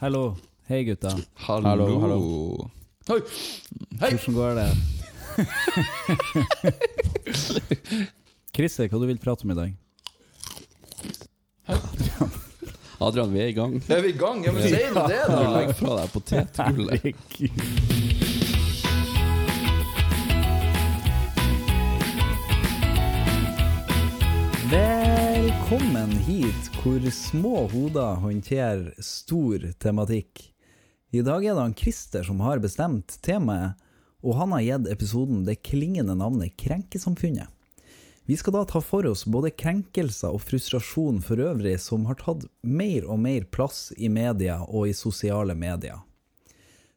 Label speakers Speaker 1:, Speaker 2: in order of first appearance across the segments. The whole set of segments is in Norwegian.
Speaker 1: Hallo. Hei, gutta.
Speaker 2: Hallo.
Speaker 3: Hallo, hallo.
Speaker 2: Hei. Hei.
Speaker 1: Hvordan går det? Christer, hva du vil prate om i dag?
Speaker 3: Adrian, vi er i gang.
Speaker 2: Er vi i gang? Ja, men si nå det, da!
Speaker 3: legger fra deg potetgullet.
Speaker 1: Velkommen hit, hvor små hoder håndterer stor tematikk. I dag er det han Christer som har bestemt temaet, og han har gitt episoden det klingende navnet Krenkesamfunnet. Vi skal da ta for oss både krenkelser og frustrasjon for øvrig som har tatt mer og mer plass i media og i sosiale medier.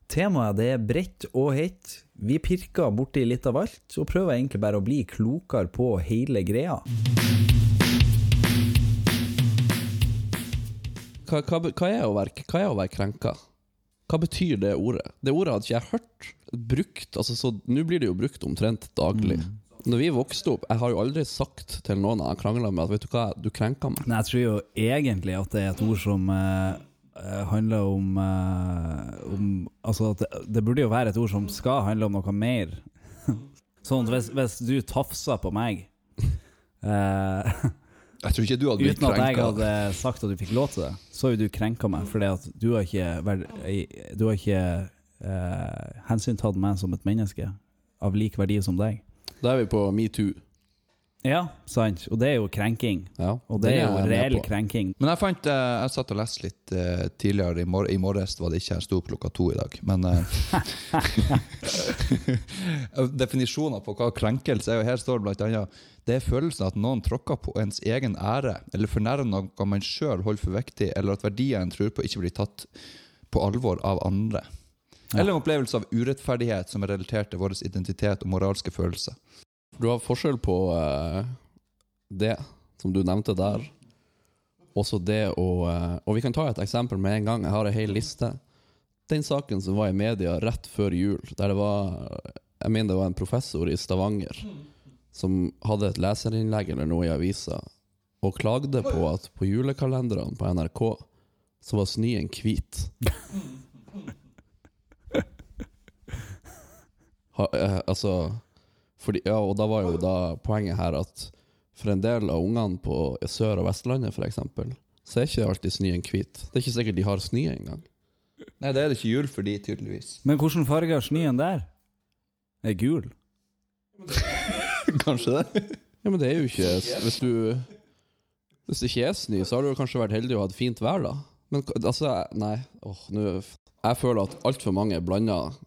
Speaker 1: Temaet det er bredt og hett. Vi pirker borti litt av alt, og prøver egentlig bare å bli klokere på hele greia.
Speaker 3: Hva, hva, hva, er å være, hva er å være krenka? Hva betyr det ordet? Det ordet hadde ikke jeg hørt brukt. Altså, så Nå blir det jo brukt omtrent daglig. Når vi vokste opp, jeg har jo aldri sagt til noen jeg krangla med, at vet du hva, du krenka meg.
Speaker 1: Nei, jeg tror jo egentlig at det er et ord som eh, eh, handler om, eh, om Altså at det, det burde jo være et ord som skal handle om noe mer. sånn at hvis, hvis du tafsa på meg eh,
Speaker 2: Jeg tror ikke du hadde blitt
Speaker 1: Uten at jeg
Speaker 2: krenka.
Speaker 1: hadde sagt at du fikk lov til det, så har jo du krenka meg, fordi at du har ikke, vært, du har ikke eh, hensyntatt meg som et menneske av lik verdi som deg.
Speaker 3: Da er vi på metoo.
Speaker 1: Ja, sant. Og det er jo krenking.
Speaker 3: Ja,
Speaker 1: Og det
Speaker 3: det
Speaker 1: er jo reell krenking.
Speaker 2: Men jeg fant eh, Jeg satt og leste litt uh, tidligere. I, mor I morges var det ikke jeg sto opp klokka to i dag. Men uh, Definisjoner på hva krenkelse er, og her står det blant annet Det er følelsen at noen tråkker på ens egen ære, eller fornærmer noe man sjøl holder for viktig, eller at verdier en tror på, ikke blir tatt på alvor av andre. Eller en opplevelse av urettferdighet som er relatert til vår identitet og moralske følelser.
Speaker 3: Du har forskjell på eh, det som du nevnte der, også det å eh, Og vi kan ta et eksempel med en gang. Jeg har en hel liste. Den saken som var i media rett før jul, der det var Jeg mener det var en professor i Stavanger som hadde et leserinnlegg eller noe i avisa, og klagde på at på julekalenderne på NRK så var snøen hvit. Ha, eh, altså fordi, ja, og da var jo da poenget her at for en del av ungene på Sør- og Vestlandet eksempel, så er ikke alltid snøen hvit. Det er ikke sikkert de har snø engang.
Speaker 2: Nei, det er det ikke jul for de, tydeligvis.
Speaker 1: Men hvilken farge har snøen der? Er gul.
Speaker 2: Kanskje det?
Speaker 3: Ja, men det er jo ikke Hvis du Hvis det ikke er snø, så har du kanskje vært heldig og hatt fint vær, da. Men altså, nei åh, nå Jeg føler at altfor mange blander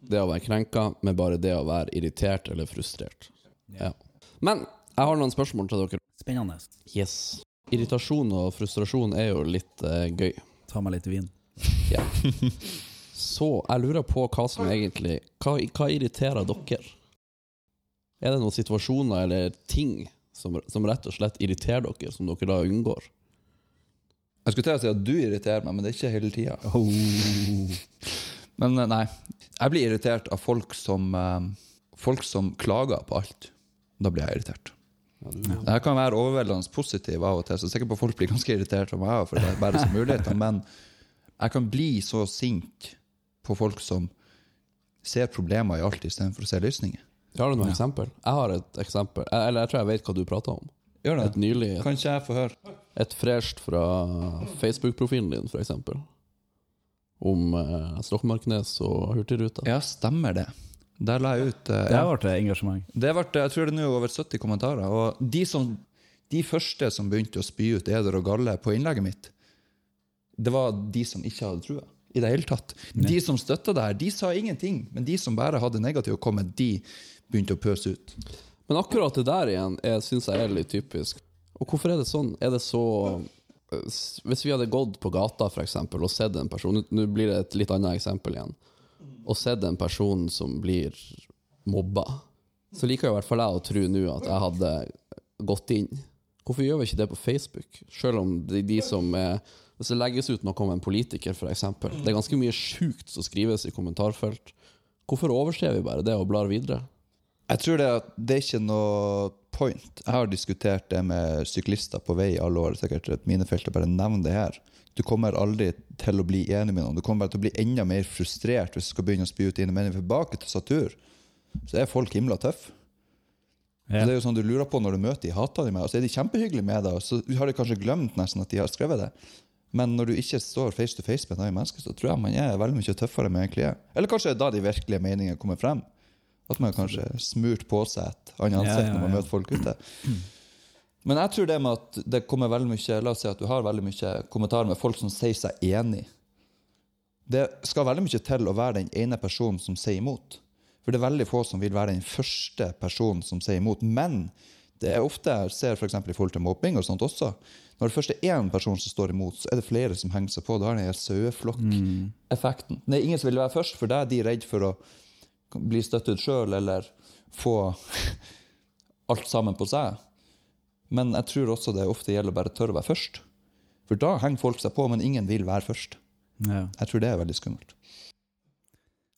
Speaker 3: det å være krenka med bare det å være irritert eller frustrert. Ja. Men jeg har noen spørsmål til dere.
Speaker 1: Spennende.
Speaker 3: Yes. Irritasjon og frustrasjon er jo litt eh, gøy.
Speaker 1: Ta meg litt vin.
Speaker 3: Ja. Så jeg lurer på hva som egentlig Hva, hva irriterer dere? Er det noen situasjoner eller ting som, som rett og slett irriterer dere, som dere da unngår?
Speaker 2: Jeg skulle til å si at du irriterer meg, men det er ikke hele tida. Men eh, nei, jeg blir irritert av folk som eh, Folk som klager på alt. Da blir jeg irritert. Jeg kan være overveldende positiv av og til, så jeg er sikker på at folk blir ganske irritert av meg for det er bare så muligheter. Men jeg kan bli så sint på folk som ser problemer i alt istedenfor å se løsninger.
Speaker 3: Har du noe eksempel? Jeg har et eksempel. Eller jeg tror jeg vet hva du prater om.
Speaker 2: Gjør det.
Speaker 3: Et nylig
Speaker 2: Kan ikke jeg få høre?
Speaker 3: Et fresht fra Facebook-profilen din, eksempel. Om eh, Stokmarknes og Hurtigruta.
Speaker 2: Ja, stemmer det. Der la jeg ut eh,
Speaker 1: Det
Speaker 2: ble
Speaker 1: har vært engasjement.
Speaker 2: Det ble, jeg tror det er nå over 70 kommentarer. Og de, som, de første som begynte å spy ut eder og galle på innlegget mitt, det var de som ikke hadde trua. I det hele tatt. De som støtta det her, de sa ingenting. Men de som bare hadde negativ å komme, de begynte å pøse ut.
Speaker 3: Men akkurat det der igjen syns jeg er litt typisk. Og hvorfor er det sånn? Er det så eh, Hvis vi hadde gått på gata for eksempel, og sett en person Nå- blir det et litt annet eksempel igjen. Og sett en person som blir mobba, så liker i hvert fall jeg å tro nå at jeg hadde gått inn. Hvorfor gjør vi ikke det på Facebook? Selv om de, de som er Hvis det legges ut noe om en politiker, f.eks. Det er ganske mye sjukt som skrives i kommentarfelt. Hvorfor overser vi bare det og blar videre?
Speaker 2: Jeg tror det, at det er ikke noe point. Jeg har diskutert det med syklister på vei i alle år. Sikkert et minefelt å bare nevn det her. Du kommer aldri til å bli enig med noen. Du kommer bare til å bli enda mer frustrert hvis du skal begynne å spy ut dine meninger. For bak til Satur så er folk himla tøffe.
Speaker 1: Ja.
Speaker 2: Det er jo sånn du lurer på når du møter de hater de meg, og så er de kjempehyggelige med deg, og så har de kanskje glemt nesten at de har skrevet det. Men når du ikke står face to face med et annet menneske, så tror jeg man er veldig mye tøffere med egentlig er. Eller kanskje da de virkelige meningene kommer frem. At man kanskje smurt på seg et annet ansikt når man møter folk ute. Men jeg tror det med at det kommer veldig mye La oss si at du har veldig mye kommentarer med folk som sier seg enig. Det skal veldig mye til å være den ene personen som sier imot. For det er veldig få som vil være den første personen som sier imot. Men det er ofte jeg ser for i forhold til mobbing og sånt også. Når det først er én person som står imot, så er det flere som henger seg på. Da har den saueflokk-effekten. Det er ingen som vil være først, for da er de redd for å bli støttet sjøl eller få alt sammen på seg. Men jeg tror også det ofte gjelder å bare tørre å være først. For da henger folk seg på, men ingen vil være først.
Speaker 1: Ja.
Speaker 2: Jeg tror det er veldig skummelt.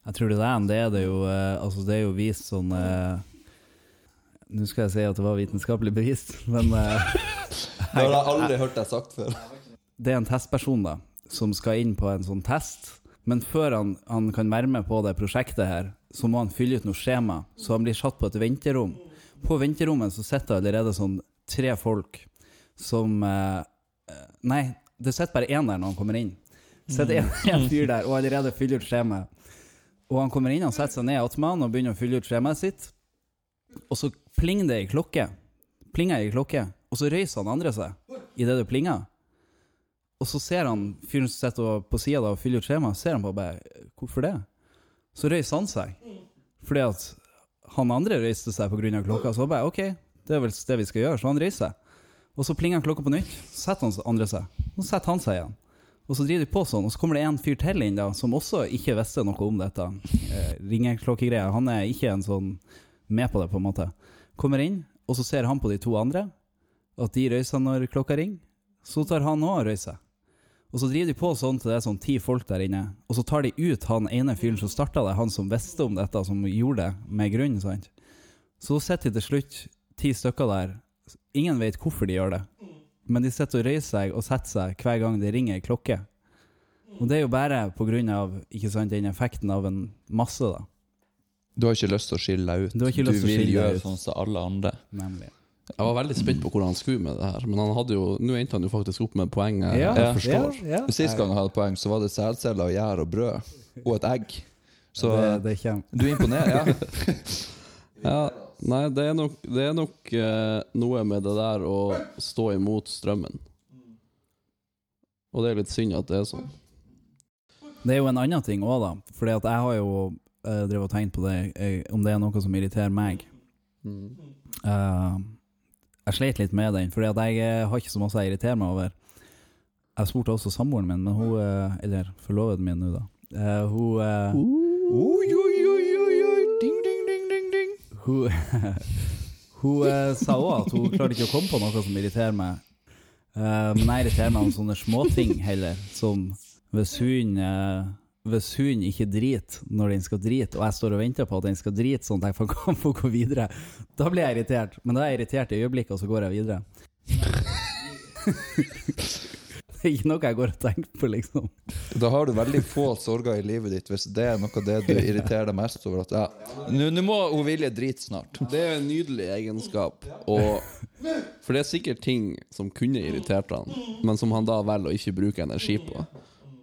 Speaker 1: Jeg tror det er det er det jo eh, Altså, det er jo vist sånn eh, Nå skal jeg si at det var vitenskapelig bevist, men eh,
Speaker 2: Det har jeg aldri hørt deg sagt før.
Speaker 1: det er en testperson da, som skal inn på en sånn test. Men før han, han kan være med på det prosjektet her, så må han fylle ut noe skjema. Så han blir satt på et venterom. På venterommet så sitter allerede sånn tre folk som eh, eh, Nei, det sitter bare én der når han kommer inn. Sitter én fyr der og allerede fyller ut skjemaet. Og han kommer inn han setter seg ned attmed han og begynner å fylle ut skjemaet sitt. Og så plinger det i klokke. Plinger i klokke. Og så røyser han andre seg idet det plinger. Og så ser han fyren som sitter på sida og fyller ut skjemaet, ser han på bare Hvorfor det? Så reiste han seg. Fordi at han andre røyste seg pga. klokka. Så bare OK, det er vel det vi skal gjøre. Så han reiser seg. Og så plinger klokka på nytt. Så setter han andre seg. Så setter han seg igjen. Og så driver de på sånn, og så kommer det en fyr til inn da, som også ikke visste noe om dette. Eh, Ringeklokkegreia. Han er ikke en sånn med på det, på en måte. Kommer inn, og så ser han på de to andre, at de røyser når klokka ringer. Så tar han òg og røyser. Og så driver de på sånn til det er sånn ti folk der inne. Og så tar de ut han ene fyren som starta det, han som visste om dette, som gjorde det med grunn. sant? Så sitter de til slutt ti stykker der. Ingen vet hvorfor de gjør det. Men de sitter og røyser seg og setter seg hver gang det ringer ei klokke. Og det er jo bare på grunn av ikke sant, den effekten av en masse, da.
Speaker 2: Du har ikke lyst til å skille deg ut.
Speaker 1: Du å
Speaker 2: vil gjøre sånn som alle andre.
Speaker 1: Nemlig.
Speaker 3: Jeg var veldig spent på hvordan han skulle med det her, men han hadde jo, nå endte han jo faktisk opp med poeng jeg,
Speaker 1: Ja,
Speaker 3: jeg forstår.
Speaker 1: ja, ja.
Speaker 2: Sist gang han hadde poeng, så var det selceller, gjær og brød. Og et egg. Så
Speaker 1: det, det
Speaker 2: du imponerer. Ja.
Speaker 3: Ja, nei, det er nok, det er nok uh, noe med det der å stå imot strømmen. Og det er litt synd at det er sånn.
Speaker 1: Det er jo en annen ting òg, da. Fordi at jeg har jo uh, drevet og tenkt på det, jeg, om det er noe som irriterer meg.
Speaker 3: Mm.
Speaker 1: Eh, jeg sleit litt med den, for jeg eh, har ikke så masse jeg irriterer meg over. Jeg spurte også samboeren min, men hun eh, Eller forloveden min nå, da. Hun
Speaker 2: Oi, oi, oi, oi, oi. Ding, ding, ding, ding, ding.
Speaker 1: Hun, hun sa òg at hun klarer ikke å komme på noe som irriterer meg. Eh, men jeg irriterer meg om sånne småting heller, som hvis hun eh, hvis hun ikke driter når den skal drite, og jeg står og venter på at den skal drite sånn at jeg kan få gå videre, da blir jeg irritert. Men da er jeg irritert i øyeblikket, og så går jeg videre. det er ikke noe jeg går og tenker på, liksom.
Speaker 2: Da har du veldig få sorger i livet ditt hvis det er noe av det du irriterer deg mest over. At, ja, nå nå må hun Vilje drite snart.
Speaker 3: Det er en nydelig egenskap, og, for det er sikkert ting som kunne irritert han, men som han da velger å ikke bruke energi på.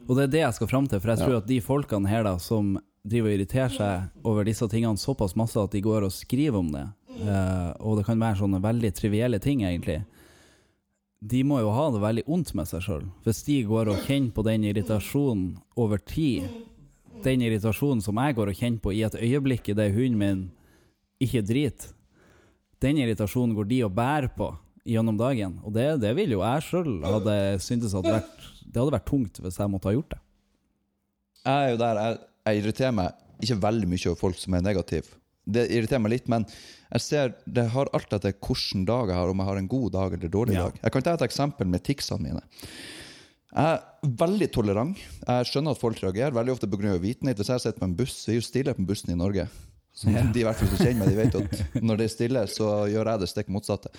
Speaker 1: Og det er det jeg skal fram til, for jeg tror at de folkene her da, som driver og irriterer seg over disse tingene såpass masse at de går og skriver om det, uh, og det kan være sånne veldig trivielle ting, egentlig, de må jo ha det veldig ondt med seg sjøl. Hvis de går og kjenner på den irritasjonen over tid, den irritasjonen som jeg går og kjenner på i et øyeblikk i det hunden min ikke driter, den irritasjonen går de og bærer på gjennom dagen. Og det, det vil jo jeg sjøl hadde syntes hadde vært Det hadde vært tungt hvis jeg måtte ha gjort det.
Speaker 2: Jeg er jo der, jeg, jeg irriterer meg ikke veldig mye over folk som er negative. Det irriterer meg litt, men jeg ser det har alt etter hvilken dag jeg har, om jeg har en god dag eller dårlig
Speaker 1: Ja.
Speaker 2: dag. Jeg kan ta et eksempel med ticsene mine. Jeg er veldig tolerant. Jeg skjønner at folk reagerer, veldig ofte pga. vitenhet. Hvis jeg sitter på en buss, så er jo stille på bussen i Norge. Som De i hvert fall som kjenner meg, de vet at når det er stille, så gjør jeg det stikk motsatte.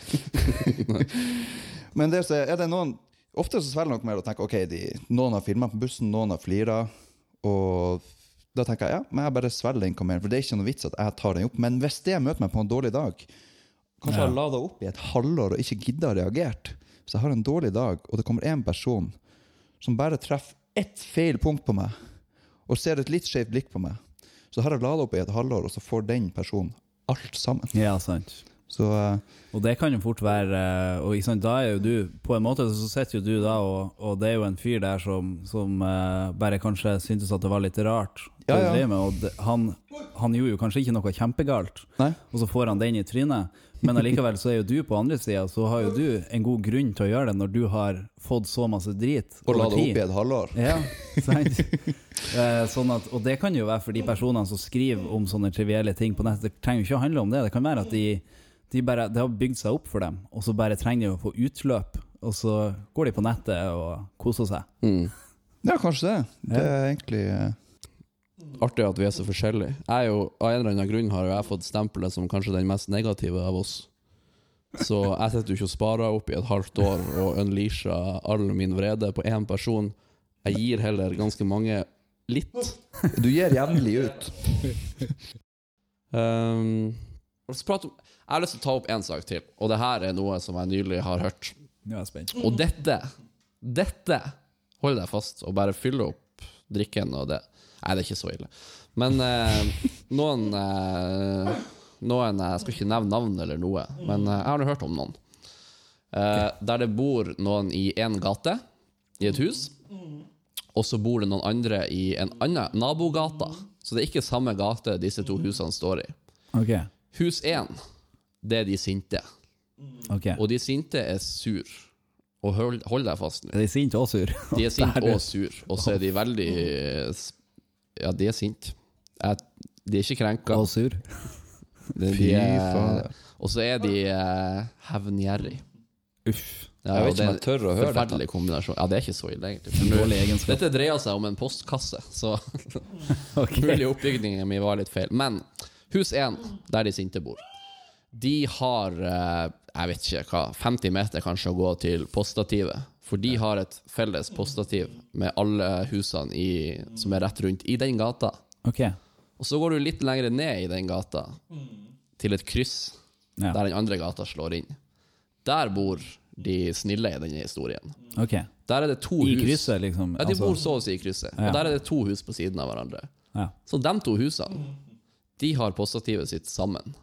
Speaker 2: Men det, er, er det noen Ofte så svelger nok mer og tenker ok, de, noen har filma på bussen, noen har flira. Og da tenker jeg ja, men jeg bare svelger den kamelen, for det er ikke noe vits at jeg tar den opp. Men hvis det møter meg på en dårlig dag, kanskje jeg har lada opp i et halvår og ikke gidder å reagert. Hvis jeg har en dårlig dag, og det kommer én person som bare treffer ett feil punkt på meg, og ser et litt skjevt blikk på meg, så har jeg lada opp i et halvår, og så får den personen alt sammen.
Speaker 1: Ja, sant.
Speaker 2: Så eh,
Speaker 1: Og det kan jo fort være eh, Og sant, da er jo du På en måte så sitter jo du da, og, og det er jo en fyr der som, som uh, bare kanskje syntes at det var litt rart.
Speaker 2: Ja, ja.
Speaker 1: med, og det, han, han gjorde jo kanskje ikke noe kjempegalt,
Speaker 2: Nei.
Speaker 1: og så får han den i trynet. Men allikevel så er jo du på andre sida, så har jo du en god grunn til å gjøre det når du har fått så masse drit
Speaker 2: Og la det opp i et halvår.
Speaker 1: Ja, sant. Sånn at, og det kan jo være for de personene som skriver om sånne trivielle ting på nettet. Det trenger jo ikke å handle om det. Det kan være at de, de bare, det har bygd seg opp for dem, og så bare trenger de å få utløp. Og så går de på nettet og koser seg.
Speaker 3: Mm.
Speaker 2: Ja, kanskje det. Det er egentlig uh...
Speaker 3: Artig at vi er så forskjellige. Jeg er jo, Av en eller annen grunn har jo jeg fått stempelet som kanskje den mest negative av oss. Så jeg sitter jo ikke og sparer opp i et halvt år og unleasher all min vrede på én person. Jeg gir heller ganske mange litt.
Speaker 2: Du gir jevnlig ut.
Speaker 3: Um, og så prate om, jeg har lyst til å ta opp én sak til, og det her er noe som jeg nylig har hørt.
Speaker 1: Nå er jeg spent.
Speaker 3: Og dette, dette Hold deg fast og bare fylle opp drikken og det. Nei, det er ikke så ille. Men eh, noen eh, Noen Jeg skal ikke nevne navn eller noe, men eh, jeg har nå hørt om noen. Eh, Der det bor noen i én gate, i et hus, og så bor det noen andre i en annen nabogata. Så det er ikke samme gate disse to husene står i.
Speaker 1: Ok.
Speaker 3: Hus én, det er de sinte.
Speaker 1: ok
Speaker 3: Og de sinte er sur. Og hold, hold deg fast nå.
Speaker 1: De Er sinte og sur?
Speaker 3: De er sinte og sur, og så er de veldig Ja, de er sinte. De er ikke krenka.
Speaker 1: Og sur?
Speaker 3: De, de
Speaker 2: Fy
Speaker 3: er,
Speaker 2: faen.
Speaker 3: og så er de eh, hevngjerrig.
Speaker 1: Uff.
Speaker 3: Ja,
Speaker 2: Jeg vet ikke om jeg tør å høre
Speaker 3: Forferdelig kombinasjon. Ja, det er ikke så ille, egentlig. Dette dreier seg om en postkasse, så
Speaker 1: okay.
Speaker 3: mulig oppbygningen min var litt feil. Men hus 1, der de sinte bor, de har eh, jeg vet ikke hva, 50 meter kanskje å gå til poststativet. For de har et felles poststativ med alle husene i, som er rett rundt i den gata.
Speaker 1: Ok.
Speaker 3: Og så går du litt lenger ned i den gata, til et kryss
Speaker 1: Ja.
Speaker 3: der den andre gata slår inn. Der bor de snille i denne historien.
Speaker 1: Ok.
Speaker 3: Der er det to
Speaker 1: I
Speaker 3: hus.
Speaker 1: krysset, liksom?
Speaker 3: Ja, de
Speaker 1: altså-
Speaker 3: bor så å si i krysset.
Speaker 1: Ja.
Speaker 3: Og der er det to hus på siden av hverandre.
Speaker 1: Ja.
Speaker 3: Så de to husene, de har poststativet sitt sammen.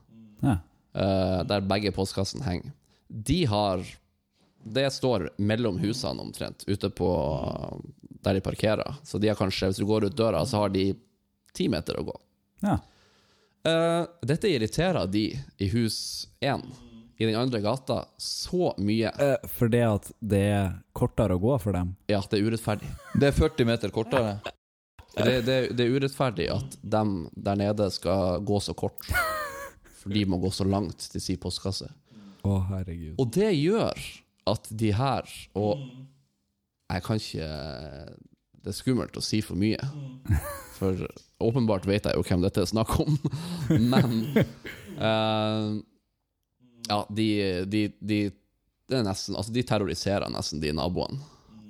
Speaker 1: ja.
Speaker 3: Eh, der begge postkassene henger. De har Det står mellom husene omtrent, ute på der de parkerer. Så de har kanskje, hvis du går ut døra, så har de ti meter å gå.
Speaker 1: ja.
Speaker 3: Uh, dette irriterer de i hus én, i den andre gata, så mye.
Speaker 1: Eh, fordi at det er kortere å gå for dem?
Speaker 3: Ja, det er urettferdig.
Speaker 2: Det er 40 meter kortere.
Speaker 3: Det, det, det er urettferdig at dem der nede skal gå så kort. For de må gå så langt til sin postkasse.
Speaker 1: Å, herregud.
Speaker 3: Og det gjør at de her Og jeg kan ikke Det er skummelt å si for mye. For åpenbart vet jeg jo hvem dette er snakk om. Men uh, Ja, de, de, de det er nesten, altså De terroriserer nesten de naboene.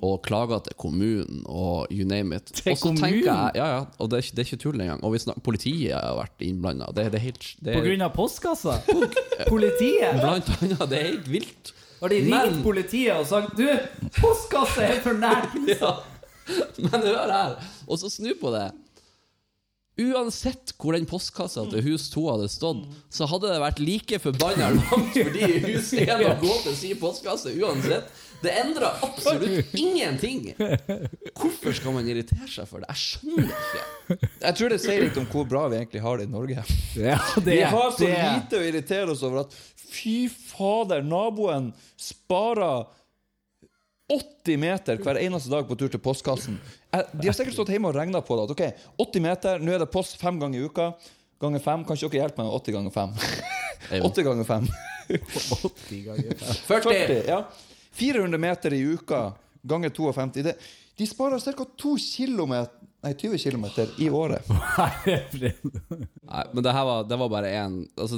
Speaker 3: Og klager til kommunen og you name it.
Speaker 1: Til kommunen?
Speaker 3: jeg, ja, ja, og det er ikke, det er ikke tull engang. Og vi politiet har vært innblanda. Det, det helt det
Speaker 1: På grunn av postkassa? Politiet?
Speaker 3: Blant annet. Det er helt vilt.
Speaker 1: Har de ringt
Speaker 3: Men-
Speaker 1: politiet og sagt Du, postkasse er for nært!
Speaker 3: Ja. Men hør her, og så snu på det. Uansett hvor den postkassa til hus 2 hadde stått, så hadde det vært like forbanna langt fordi hus 1 å gå til sin postkasse uansett. Det endra absolutt ingenting. Hvorfor skal man irritere seg for det? Jeg skjønner ikke.
Speaker 2: Jeg tror det sier litt om hvor bra vi egentlig har det i Norge.
Speaker 1: Ja, det,
Speaker 2: Vi har så lite å irritere oss over at fy fader, naboen sparer 80 meter hver eneste dag på tur til postkassen. De har sikkert stått hjemme og regna på det. At ok, 80 meter, nå er det post fem ganger i uka. Ganger fem. Kan ikke dere hjelpe meg med 80 ganger fem? 80 ganger fem.
Speaker 3: 40!
Speaker 2: 40, ja. 400 meter i uka ganger 52. Det, de sparer ca. 2 kilometer Nei, 20 km i året.
Speaker 3: Nei, men det her var, det var bare én altså,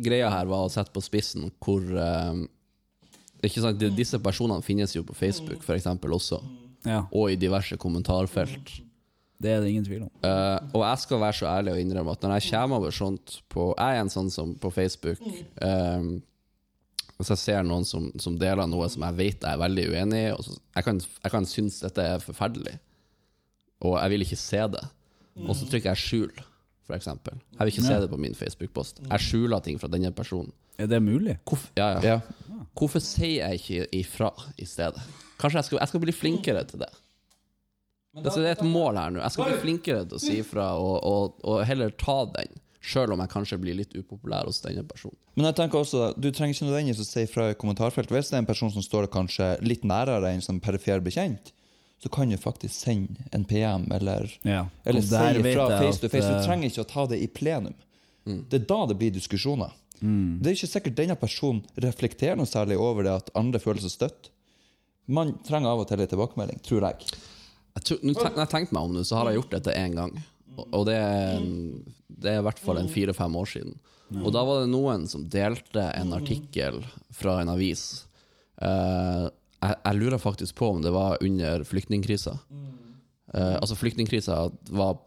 Speaker 3: Greia her var å sette på spissen hvor eh, Ikke sant, de- Disse personene finnes jo på Facebook for eksempel også,
Speaker 1: Ja,
Speaker 3: og i diverse kommentarfelt.
Speaker 1: det er det ingen tvil om.
Speaker 3: Eh, og jeg skal være så ærlig og innrømme at når jeg kommer over sånt på Jeg er en sånn som på Facebook eh, Hvis jeg ser noen som, som deler noe som jeg vet jeg er veldig uenig i, og så, jeg, kan, jeg kan synes dette er forferdelig, og jeg vil ikke se det, og så trykker jeg 'skjul', for eksempel. Jeg vil ikke se det på min Facebook-post. Jeg skjuler ting fra denne personen.
Speaker 1: Er det mulig?
Speaker 3: Hvorfor, ja, ja.
Speaker 2: Ja.
Speaker 3: Hvorfor sier jeg ikke ifra i stedet? Kanskje jeg skal, jeg skal bli flinkere til det. Det det er et mål her nå. Jeg skal bli flinkere til å si ifra og, og, og heller ta den, sjøl om jeg kanskje blir litt upopulær hos denne personen.
Speaker 2: Men jeg tenker også, du trenger ikke nødvendigvis å si fra i kommentarfeltet. Hvis det er en person som står kanskje litt nærere enn som perifer bekjent, så kan du faktisk sende en PM eller,
Speaker 1: Ja.
Speaker 2: eller si fra face to face. Du
Speaker 1: eh,
Speaker 2: trenger ikke å ta det i plenum. Det er da det blir diskusjoner.
Speaker 1: Mm.
Speaker 2: Det er ikke sikkert denne personen reflekterer noe særlig over det at andre føler seg støtt. Man trenger av og til en tilbakemelding, tror jeg.
Speaker 3: Jeg tror, når jeg tenkte meg om det, så har jeg gjort dette én gang. Og, det, er, det er i hvert fall en fire-fem år siden. Og da var det noen som delte en artikkel fra en avis. Eh, jeg, jeg lurer faktisk på om det var under flyktningkrisa. Eh, altså Flyktningkrisa var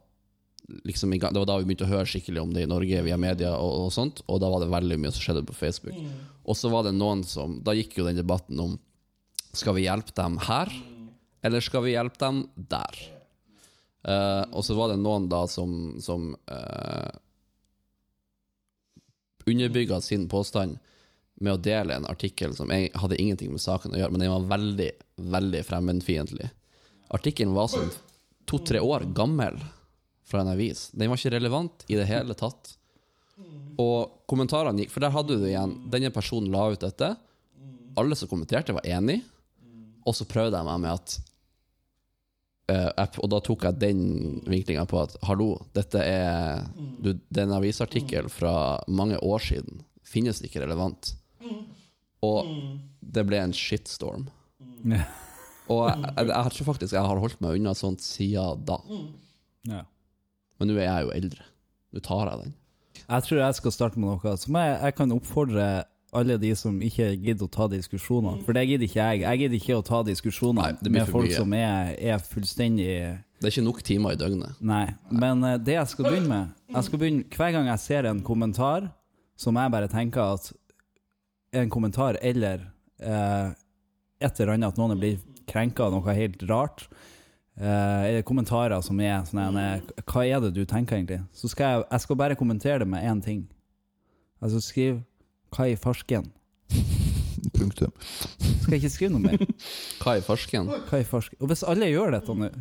Speaker 3: liksom Det var da vi begynte å høre skikkelig om det i Norge via media, og, og sånt Og da var det veldig mye som skjedde på Facebook. Og så var det noen som Da gikk jo den debatten om Skal vi hjelpe dem her, eller skal vi hjelpe dem der? Eh, og så var det noen da som, som uh, underbygga sin påstand med å dele en artikkel som jeg hadde ingenting med saken å gjøre, men den var veldig, veldig fremmedfiendtlig. Artikkelen var sånn to-tre år gammel fra en avis. Den var ikke relevant i det hele tatt. Og kommentarene gikk For der hadde du igjen Denne personen la ut dette. Alle som kommenterte, var enig. Og så prøvde jeg meg med at eh, Og da tok jeg den vinklinga på at hallo, dette er du, Det er en avisartikkel fra mange år siden. Finnes det ikke relevant? Og det ble en shitstorm. Og jeg, jeg, jeg tror faktisk jeg har holdt meg unna sånt siden da.
Speaker 1: Ja.
Speaker 3: Men nå er jeg jo eldre. Nå tar jeg den.
Speaker 1: Jeg tror jeg skal starte med noe som jeg, jeg kan oppfordre alle de som ikke gidder å ta diskusjoner. For det gidder ikke jeg. Jeg gidder ikke å ta diskusjoner
Speaker 3: Nei,
Speaker 1: med folk som er, er fullstendig
Speaker 3: Det er ikke nok timer i døgnet.
Speaker 1: Nei. Men eh, det jeg skal begynne med jeg skal begynne, Hver gang jeg ser en kommentar som jeg bare tenker at En kommentar eller eh, et eller annet, at noen er blitt krenka av noe helt rart, eh, eller kommentarer som er sånn Hva er det du tenker, egentlig? Så skal jeg, jeg skal bare kommentere det med én ting. Altså skriv 'Hva i farsken'?
Speaker 2: Punktum.
Speaker 1: Skal jeg ikke skrive noe mer?
Speaker 3: Hva i farsken?
Speaker 1: Hva i farsken? Og hvis alle gjør dette nå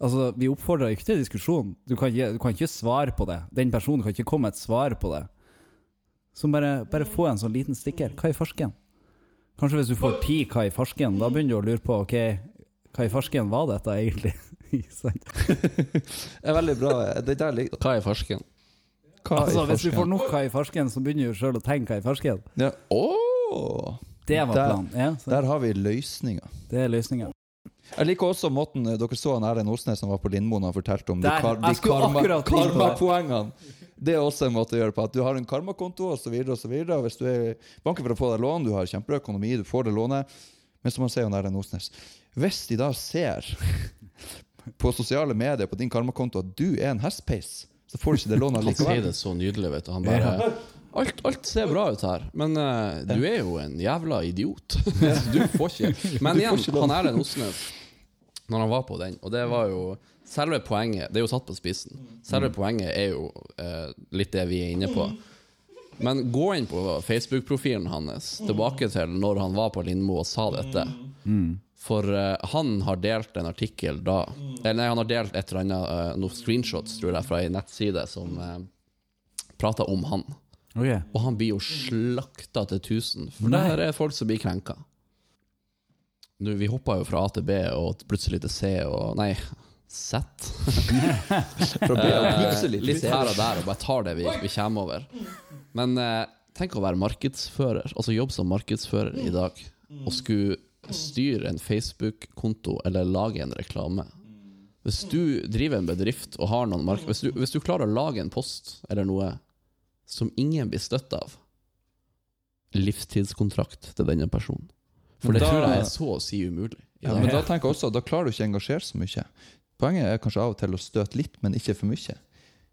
Speaker 1: Altså, vi oppfordrer ikke til diskusjon. Du kan ikke, du kan ikke svare på det. Den personen kan ikke komme med et svar på det. Så bare, bare få en sånn liten stikker. Hva i farsken? Kanskje hvis du får ti hva i farsken, da begynner du å lure på ok, hva i farsken var dette egentlig?
Speaker 2: Det er veldig bra. Det der ligger
Speaker 3: Hva i farsken?
Speaker 2: Hva
Speaker 1: altså,
Speaker 2: i
Speaker 1: hvis du får nok hva i farsken, så begynner du sjøl å tenke hva i farsken.
Speaker 2: ja. Åh,
Speaker 1: Det var
Speaker 2: Der-
Speaker 1: planen. Ja,
Speaker 2: Der har vi løsninga.
Speaker 1: det er løsninga.
Speaker 2: Jeg liker også måten dere så han Erlend Osnes som var på Lindmoen og fortalte om de, kar de karma, karmapoengene. Det er også en måte å gjøre på. At du har en karmakonto osv. Hvis du er banken for å få deg lån, du har kjempebra økonomi, du får det lånet. Men som han sier, Erlend Osnes Hvis de da ser på sosiale medier på din karmakonto at du er en hestpeis, så får du ikke det lånet
Speaker 3: Han sier det så nydelig, vet du. Han bare alt, alt ser bra ut her, men uh, du er jo en jævla idiot. Du får ikke Men igjen, han Erlend Osnes, når han var på den, og det var jo Selve poenget Det er jo satt på spissen. Selve poenget er jo eh, litt det vi er inne på. Men gå inn på Facebook-profilen hans tilbake til når han var på Lindmo og sa dette. For eh, han har delt en artikkel da Eller nei, han har delt et eller annet eh, noen screenshots tror jeg, fra ei nettside som uh, prata om han.
Speaker 1: Okay.
Speaker 3: Og han blir jo slakta til tusen, for
Speaker 1: Nei.
Speaker 3: der er folk som blir krenka. Nå, vi hoppa jo fra A til B og plutselig til C og Nei, Z.
Speaker 2: For å bli plutselig
Speaker 3: Litt her og der, og bare tar det vi, vi kommer over. Men eh, tenk å være markedsfører, altså jobbe som markedsfører i dag, og skulle styre en Facebook-konto eller lage en reklame Hvis du driver en bedrift og har noen mark... Hvis du, hvis du klarer å lage en post eller noe som ingen blir støtt av, livstidskontrakt til denne personen. For det
Speaker 2: Da-
Speaker 3: tror jeg er så å si umulig.
Speaker 2: Ja, men da tenker jeg også, da klarer du ikke å engasjere så mye. Poenget er kanskje av og til å støte litt, men ikke for mye.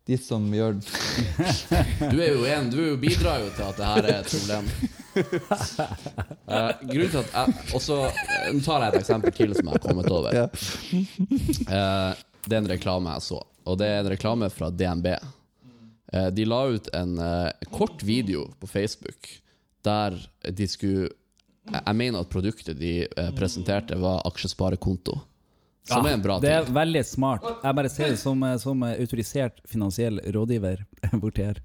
Speaker 2: De som gjør
Speaker 3: Du er jo en, du bidrar jo til at det her er et problem. Uh, grunnen til at jeg også, eh, Nå tar jeg et eksempel til som jeg har kommet over. Eh, det er en reklame jeg så, og det er en reklame fra DNB. Uh, de la ut en kort video på Facebook der de skulle Jeg mener at produktet de presenterte, var aksjesparekonto. Som er en bra
Speaker 1: det er veldig smart. Jeg bare ser det som, som autorisert finansiell rådgiver borti her.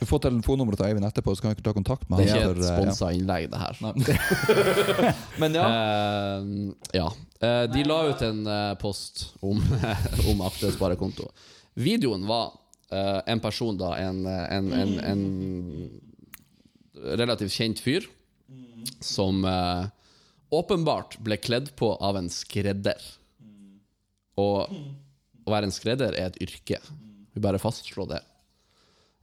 Speaker 2: Du får telefonnummeret til Eivind etterpå, så kan vi ikke ta kontakt med
Speaker 3: Det er ikke et
Speaker 2: eh, ja.
Speaker 3: sponsa innlegg, det her.
Speaker 2: Men ja.
Speaker 3: Uh, ja. Uh, de la ut en uh, post om, om aktiesparekonto. Videoen var eh, en person, da, en, eh, en, en, en relativt kjent fyr, som eh, åpenbart ble kledd på av en skredder. Og å være en skredder er et yrke. Vi bare fastslår det.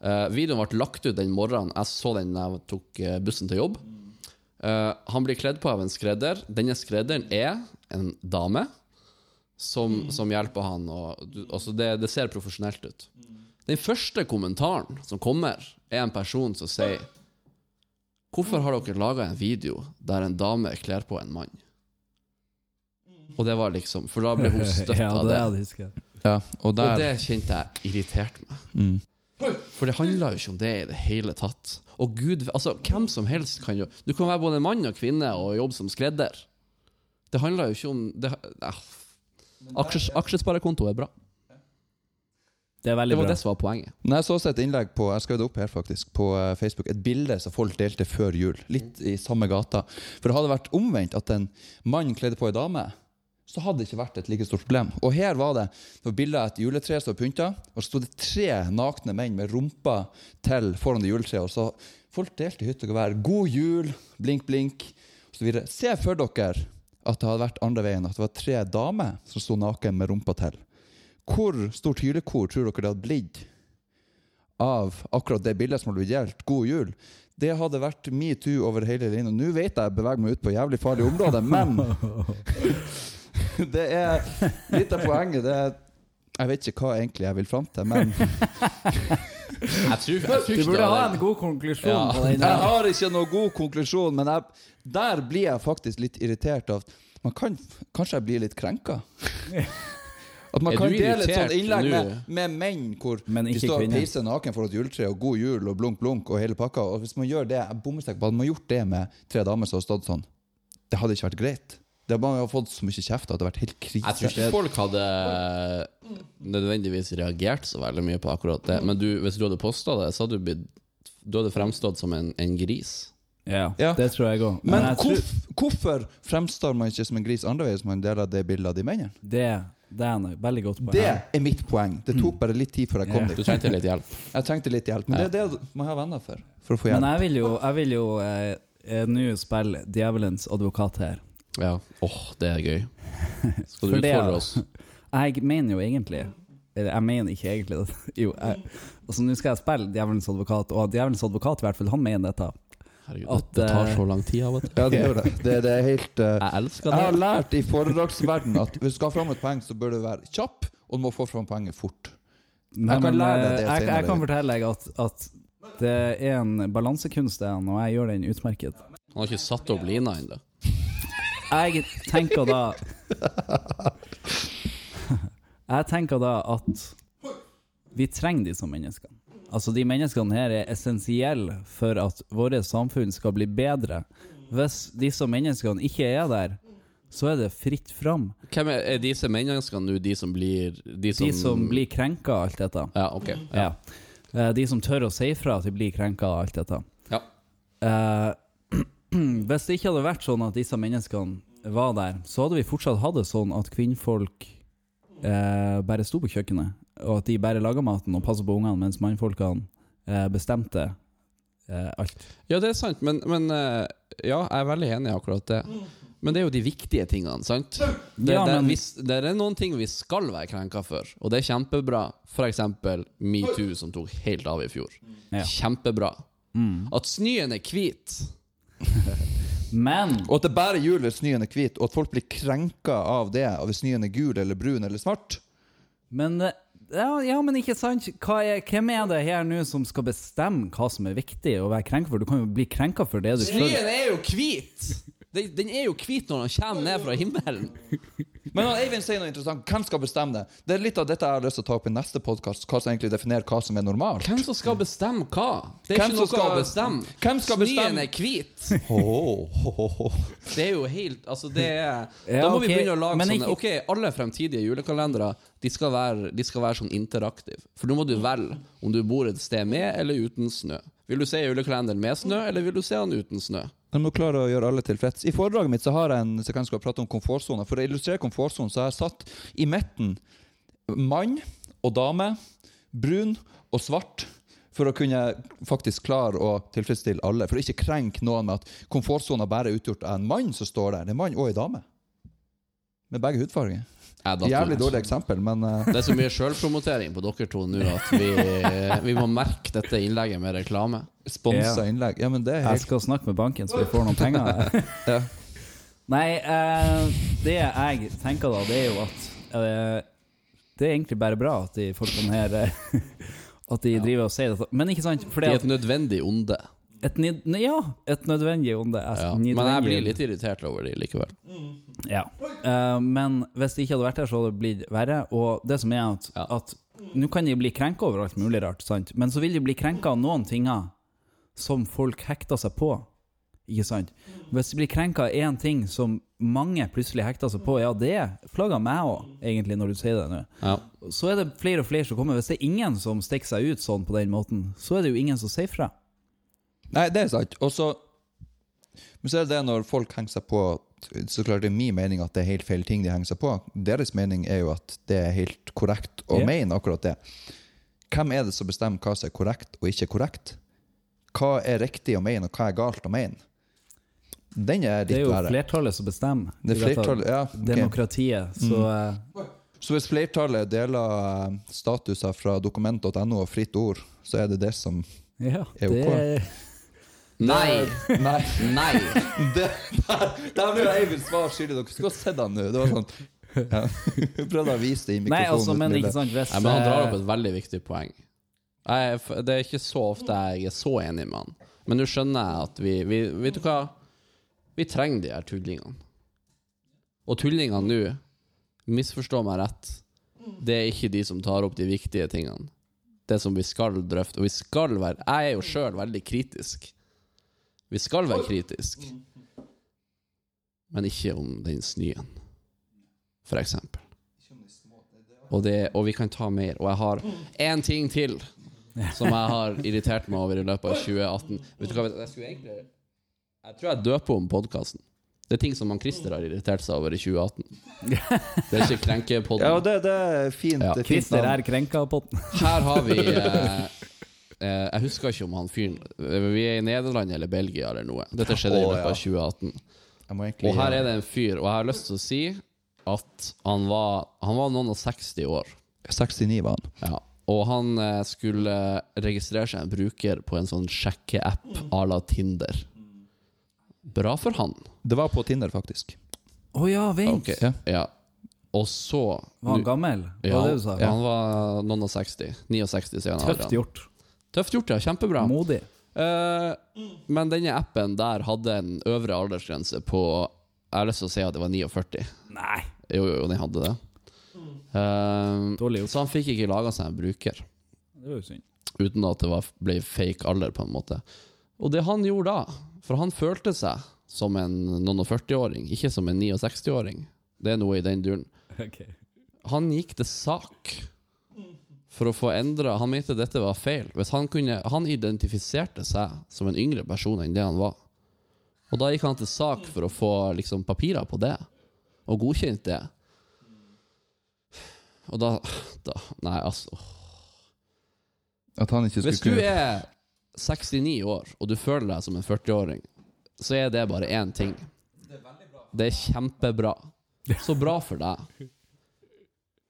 Speaker 3: Uh, videoen ble lagt ut den morgenen. Jeg så den da jeg tok eh, bussen til jobb. Uh, han blir kledd på av en skredder. Denne skredderen er en dame som, som hjelper han. Og, altså det, det ser profesjonelt ut. Den første kommentaren som kommer, er en person som sier Hvorfor har dere laga en video der en dame kler på en mann? Og det var liksom For da ble hun støtt
Speaker 1: ja,
Speaker 3: av
Speaker 1: det
Speaker 3: det.
Speaker 1: jeg
Speaker 2: ja. Og der
Speaker 3: Og det kjente jeg irriterte meg.
Speaker 2: mm.
Speaker 3: For det handler jo ikke om det i det hele tatt. Og gud, altså, hvem som helst kan jo Du kan være både mann og kvinne og jobbe som skredder. Det handler jo ikke om det, eh, aksjes, Aksjesparekonto er bra.
Speaker 1: Det er
Speaker 3: Det var
Speaker 1: bra.
Speaker 3: det som var poenget.
Speaker 2: Når jeg så også et innlegg på Jeg skrev det opp her faktisk På eh, Facebook Et bilde som folk delte før jul Litt i samme gata For det hadde vært omvendt At en mann kledde på en dame Så hadde det ikke vært et like stort problem Og her var det var bildet av et juletre som var pyntet Og så stod det tre nakne menn Med rumpa til foran det juletreet Og så folk delte hytte og gevær God jul Blink blink osv. Se for dere At det hadde vært andre veien At det var tre damer Som stod naken med rumpa til hvor stort hylekor tror dere det hadde blitt av akkurat det bildet som hadde blitt delt? God jul. Det hadde vært metoo over hele linja. Nå vet jeg jeg beveger meg ut på jævlig farlig område, men det er litt av poenget. Det er, jeg vet ikke hva egentlig jeg vil fram til, men
Speaker 3: Jeg tror, jeg tror
Speaker 1: Du burde ha en god konklusjon
Speaker 3: Ja.
Speaker 1: på den.
Speaker 2: jeg har ikke noen god konklusjon. Men jeg, der blir jeg faktisk litt irritert av man kan, Kanskje jeg blir litt krenka? At man
Speaker 3: Er
Speaker 2: kan dele et sånt innlegg med, med menn hvor
Speaker 1: Men
Speaker 2: de står og peiser naken foran et juletre og god jul og blunk, blunk og hele pakka. Og hvis man gjør det, jeg bommer på Hadde man gjort det med tre damer som har stått sånn, det hadde ikke vært greit. Det hadde bare fått så mye kjeft at det har vært helt krise.
Speaker 3: Jeg tror ikke folk hadde nødvendigvis reagert så veldig mye på akkurat det. Men du, hvis du hadde posta det, så hadde du blitt Du hadde fremstått som en, en gris.
Speaker 1: Ja,
Speaker 2: Ja.
Speaker 1: det tror jeg òg. Men,
Speaker 2: Men
Speaker 1: jeg tror
Speaker 2: hvorfor fremstår man ikke som en gris andre veien som man deler det bildet av de mennene?
Speaker 1: det, det er en veldig godt poeng.
Speaker 2: Det er mitt poeng. Det tok bare litt tid før jeg kom
Speaker 1: yeah.
Speaker 2: dit.
Speaker 3: Du trengte litt hjelp.
Speaker 2: Jeg trengte litt hjelp, men det er det man har venner for. For å få
Speaker 1: Men jeg vil jo, jeg vil jo eh, eh, nå spille djevelens advokat her.
Speaker 3: Ja. Åh, det er gøy. Skal du utfordre oss?
Speaker 1: Jeg mener jo egentlig eller Jeg mener ikke egentlig det. Jo, jeg, altså Nå skal jeg spille djevelens advokat, og djevelens advokat i hvert fall, han mener dette.
Speaker 3: Herregud,
Speaker 1: At,
Speaker 3: det, det tar
Speaker 1: eh,
Speaker 3: så lang tid av og til.
Speaker 2: Ja, det gjør det. Det, det er helt uh,
Speaker 3: Jeg elsker
Speaker 2: Jeg har lært i foredragsverdenen at hvis du skal ha fram et poeng, så bør du være kjapp, og du må få fram poenget fort.
Speaker 1: Nei,
Speaker 2: kan
Speaker 1: men,
Speaker 2: lære deg
Speaker 1: eh,
Speaker 2: det
Speaker 1: jeg,
Speaker 2: senere.
Speaker 1: jeg kan fortelle deg at, at det er en balansekunst, det, og jeg gjør den utmerket.
Speaker 3: Han har ikke satt opp lina ennå.
Speaker 1: Jeg tenker da Jeg tenker da at vi trenger disse menneskene. Altså De menneskene her er essensielle for at vårt samfunn skal bli bedre. Hvis disse menneskene ikke er der, så er det fritt fram.
Speaker 3: Hvem er, er disse menneskene nå de som blir De som,
Speaker 1: De som blir krenka av alt dette.
Speaker 3: Ja, ok.
Speaker 1: Ja. Ja. De som tør å si fra at de blir krenka av alt dette.
Speaker 3: Ja.
Speaker 1: Eh, hvis det ikke hadde vært sånn at disse menneskene var der, så hadde vi fortsatt hatt det sånn at kvinnfolk eh, bare sto på kjøkkenet, og at de bare laga maten og passa på ungene, mens mannfolkene eh, bestemte eh, alt.
Speaker 3: Ja, det er sant, men, men eh, ja, jeg er veldig enig i akkurat det. Men det er jo de viktige tingene, sant? Det,
Speaker 1: Ja,
Speaker 3: det,
Speaker 1: men-
Speaker 3: det er noen ting vi skal være krenka for, og det er kjempebra. For eksempel metoo, som tok helt av i fjor.
Speaker 1: Ja.
Speaker 3: Kjempebra. At snøen er hvit.
Speaker 1: Men
Speaker 2: Og at det bare er jul hvis snøen er hvit, og at folk blir krenka av det. Av hvis snøen er gul eller brun eller svart.
Speaker 1: Men eh, ja, ja, men ikke sant? Hva er, hvem er det her nå som skal bestemme hva som er viktig å være krenka for? Du kan jo bli krenka for det du sjøl
Speaker 3: Snøen er jo hvit! Den, den er jo hvit når den kommer ned fra himmelen.
Speaker 2: Men Eivind sier noe interessant. Hvem skal bestemme det? Det er litt av dette jeg har lyst til å ta opp i neste podkast. Hva som egentlig definerer hva som er normalt.
Speaker 3: Hvem som skal bestemme hva? Det er
Speaker 2: Hvem
Speaker 3: ikke noe
Speaker 2: skal-
Speaker 3: å bestemme.
Speaker 2: Hvem skal
Speaker 3: Snøen
Speaker 2: bestemme?
Speaker 3: er hvit.
Speaker 2: Oh, oh, oh, oh.
Speaker 3: Det er jo helt Altså, det er
Speaker 1: Ja,
Speaker 3: Da må
Speaker 1: okay.
Speaker 3: vi begynne å lage
Speaker 1: men
Speaker 3: sånne
Speaker 1: ikke-
Speaker 3: Ok, alle fremtidige julekalendere De skal være, de skal være sånn interaktive. For nå må du velge om du bor et sted med eller uten snø. Vil du se julekalenderen med snø, eller vil du se den uten snø?
Speaker 2: Jeg må klare å gjøre alle tilfreds. I foredraget mitt så har jeg en sekvens hvor jeg prater om komfortsoner. For å illustrere komfortsonen så har jeg satt i midten mann og dame, brun og svart. For å kunne faktisk klare å tilfredsstille alle. For å ikke krenke noen med at komfortsona bare er utgjort av en mann som står der. Det er mann og en dame. Med begge hudfarger. Jævlig dårlig eksempel, men uh.
Speaker 3: Det er så mye sjølpromotering på dere to nå at vi, vi må merke dette innlegget med reklame.
Speaker 2: sponsa
Speaker 1: Ja.
Speaker 2: innlegg. Ja, men det er
Speaker 1: Jeg skal snakke med banken så vi får noen penger.
Speaker 2: ja.
Speaker 1: Nei, uh, det jeg tenker da, det er jo at uh, Det er egentlig bare bra at de folkene her eh, At de driver og sier dette. Men ikke sant? Fordi
Speaker 3: de
Speaker 1: det
Speaker 3: er et nødvendig onde.
Speaker 1: Et, ja, et nødvendig onde.
Speaker 3: Ja. Men jeg blir litt irritert over de likevel.
Speaker 1: Ja. Uh, men hvis det ikke hadde vært her, så hadde det blitt verre. Og det som er at,
Speaker 3: Ja.
Speaker 1: at nå kan de bli krenka over alt mulig rart, sant? men så vil de bli krenka av noen tinger som folk hekter seg på. Ikke sant? Hvis de blir krenka av én ting som mange plutselig hekter seg på, ja, det plager meg òg, egentlig, når du sier det nå.
Speaker 3: Ja.
Speaker 1: Så er det flere og flere som kommer. Hvis det er ingen som stikker seg ut sånn på den måten, så er det jo ingen som sier fra.
Speaker 2: Nei, det er sant. Og så Men så er det det når folk henger seg på Så klart det er min mening at det er helt feil ting de henger seg på. Deres mening er jo at det er helt korrekt å
Speaker 1: yeah.
Speaker 2: mene akkurat det. Hvem er det som bestemmer hva som er korrekt og ikke korrekt? Hva er riktig å mene, og hva er galt å mene? Den er
Speaker 1: Det er jo
Speaker 2: verre.
Speaker 1: flertallet som bestemmer.
Speaker 2: Det er flertallet, ja. Okay.
Speaker 1: Demokratiet. Så mm.
Speaker 2: Så hvis flertallet deler eh, statuser fra dokument.no og fritt ord, så er det det som
Speaker 1: ja,
Speaker 2: Er
Speaker 1: det
Speaker 2: ok.
Speaker 3: Nei!
Speaker 2: Nei.
Speaker 3: Nei!
Speaker 2: Det, der, der ble Eivind svar skyldig. Dere skulle ha sett han nå. Det var sånn ja. Prøvde å vise det i mikrofonen.
Speaker 1: Nei, altså, men ikke sant hvis
Speaker 3: Nei, men han drar
Speaker 1: eh,
Speaker 3: opp et veldig viktig poeng. Jeg, det er ikke så ofte jeg er så enig med han. Men nå skjønner jeg at vi, vi Vet du hva? Vi trenger de her tullingene. Og tullingene nå, misforstå meg rett, det er ikke de som tar opp de viktige tingene. Det som vi skal drøfte. Og vi skal være Jeg er jo sjøl veldig kritisk. Vi skal være kritisk. Men ikke om den snøen, for eksempel. Og, det, og vi kan ta mer. Og jeg har én ting til som jeg har irritert meg over i løpet av 2018. Vet du hva, jeg skulle egentlig Jeg tror jeg døper om podkasten. Det er ting som han Christer har irritert seg over i 2018. Det er ikke krenkepodden.
Speaker 2: Ja, det, det er fint.
Speaker 3: Ja.
Speaker 2: Det er fint
Speaker 1: Christer er krenka-podden. den.
Speaker 3: Her har vi eh, Jeg husker ikke om han fyren Vi er i Nederland eller Belgia eller noe. Dette skjedde i løpet av 2018.
Speaker 2: Egentlig
Speaker 3: Og her er det en fyr, og jeg har lyst til å si at han var, han var noen og 60 år.
Speaker 2: 69 var han.
Speaker 3: Ja. Og han eh, skulle registrere seg en bruker på en sånn sjekkeapp à la Tinder. Bra for han.
Speaker 2: Det var på Tinder, faktisk.
Speaker 1: Å ja, vent!
Speaker 3: Okay.
Speaker 2: Ja.
Speaker 3: ja. Og så
Speaker 1: Var han gammel? Var
Speaker 3: ja,
Speaker 1: det du sa?
Speaker 3: ja, han var noen og 60. 69 sier han.
Speaker 1: Tøft gjort.
Speaker 3: Tøft gjort, ja. Kjempebra.
Speaker 1: Modig.
Speaker 3: Eh, men denne appen der hadde en øvre aldersgrense på Jeg har lyst til å si at det var 49.
Speaker 1: Nei.
Speaker 3: Jo, jo, jo, den hadde det. Eh,
Speaker 1: Dårlig gjort.
Speaker 3: så han fikk ikke laga seg en bruker
Speaker 1: Det var jo synd.
Speaker 3: uten at det var, ble fake alder, på en måte. Og det han gjorde da, for han følte seg som en noen og 40-åring, ikke som en 69-åring. Det er noe i den duren.
Speaker 1: Ok.
Speaker 3: Han gikk til sak for å få endra Han mente dette var feil. Hvis han, kunne, han identifiserte seg som en yngre person enn det han var. Og da gikk han til sak for å få liksom, papirer på det, og godkjent det. Og da, da Nei, altså.
Speaker 2: At han ikke skulle
Speaker 3: Hvis du er 69 år, og du føler deg som en 40-åring, så er det bare én ting. det er kjempebra. Så bra for deg.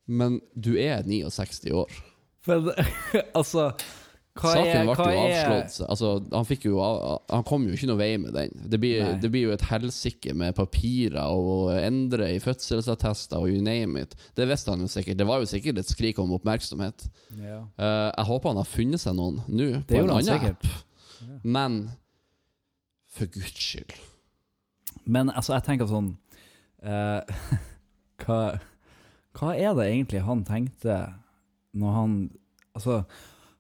Speaker 3: Men du er 69 år.
Speaker 1: Men altså hva
Speaker 3: Saken
Speaker 1: er,
Speaker 3: ble jo
Speaker 1: er
Speaker 3: avslått. Altså, han, jo, han kom jo ikke noe vei med den. Det blir, det blir jo et helsike med papirer og å endre i fødselsattester og you name it. Det visste han jo sikkert. Det var jo sikkert et skrik om oppmerksomhet.
Speaker 1: ja.
Speaker 3: Uh, jeg håper han har funnet seg noen nå,
Speaker 1: Det
Speaker 3: på en annen
Speaker 1: sikkert.
Speaker 3: app. Men for guds skyld.
Speaker 1: Men altså, jeg tenker sånn uh, hva, hva er det egentlig han tenkte når han Altså,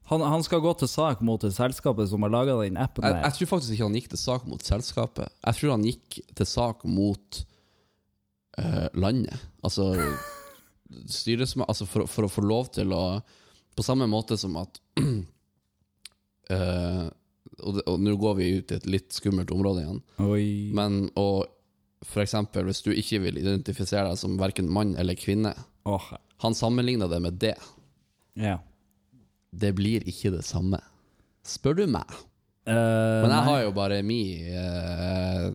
Speaker 1: han, han skal gå til sak mot det selskapet som har laga den appen
Speaker 3: Jeg, jeg tror faktisk ikke han gikk til sak mot selskapet. Jeg tror han gikk til sak mot uh, landet. Altså. Altså for, for å få lov til å På samme måte som at uh, Og, og nå går vi ut i et litt skummelt område igjen.
Speaker 1: Oi.
Speaker 3: Men å eksempel, hvis du ikke vil identifisere deg som verken mann eller kvinne
Speaker 1: oh.
Speaker 3: Han sammenligna det med det.
Speaker 1: Ja.
Speaker 3: Det blir ikke det samme. Spør du meg.
Speaker 1: Uh,
Speaker 3: Men jeg har jo bare mi eh,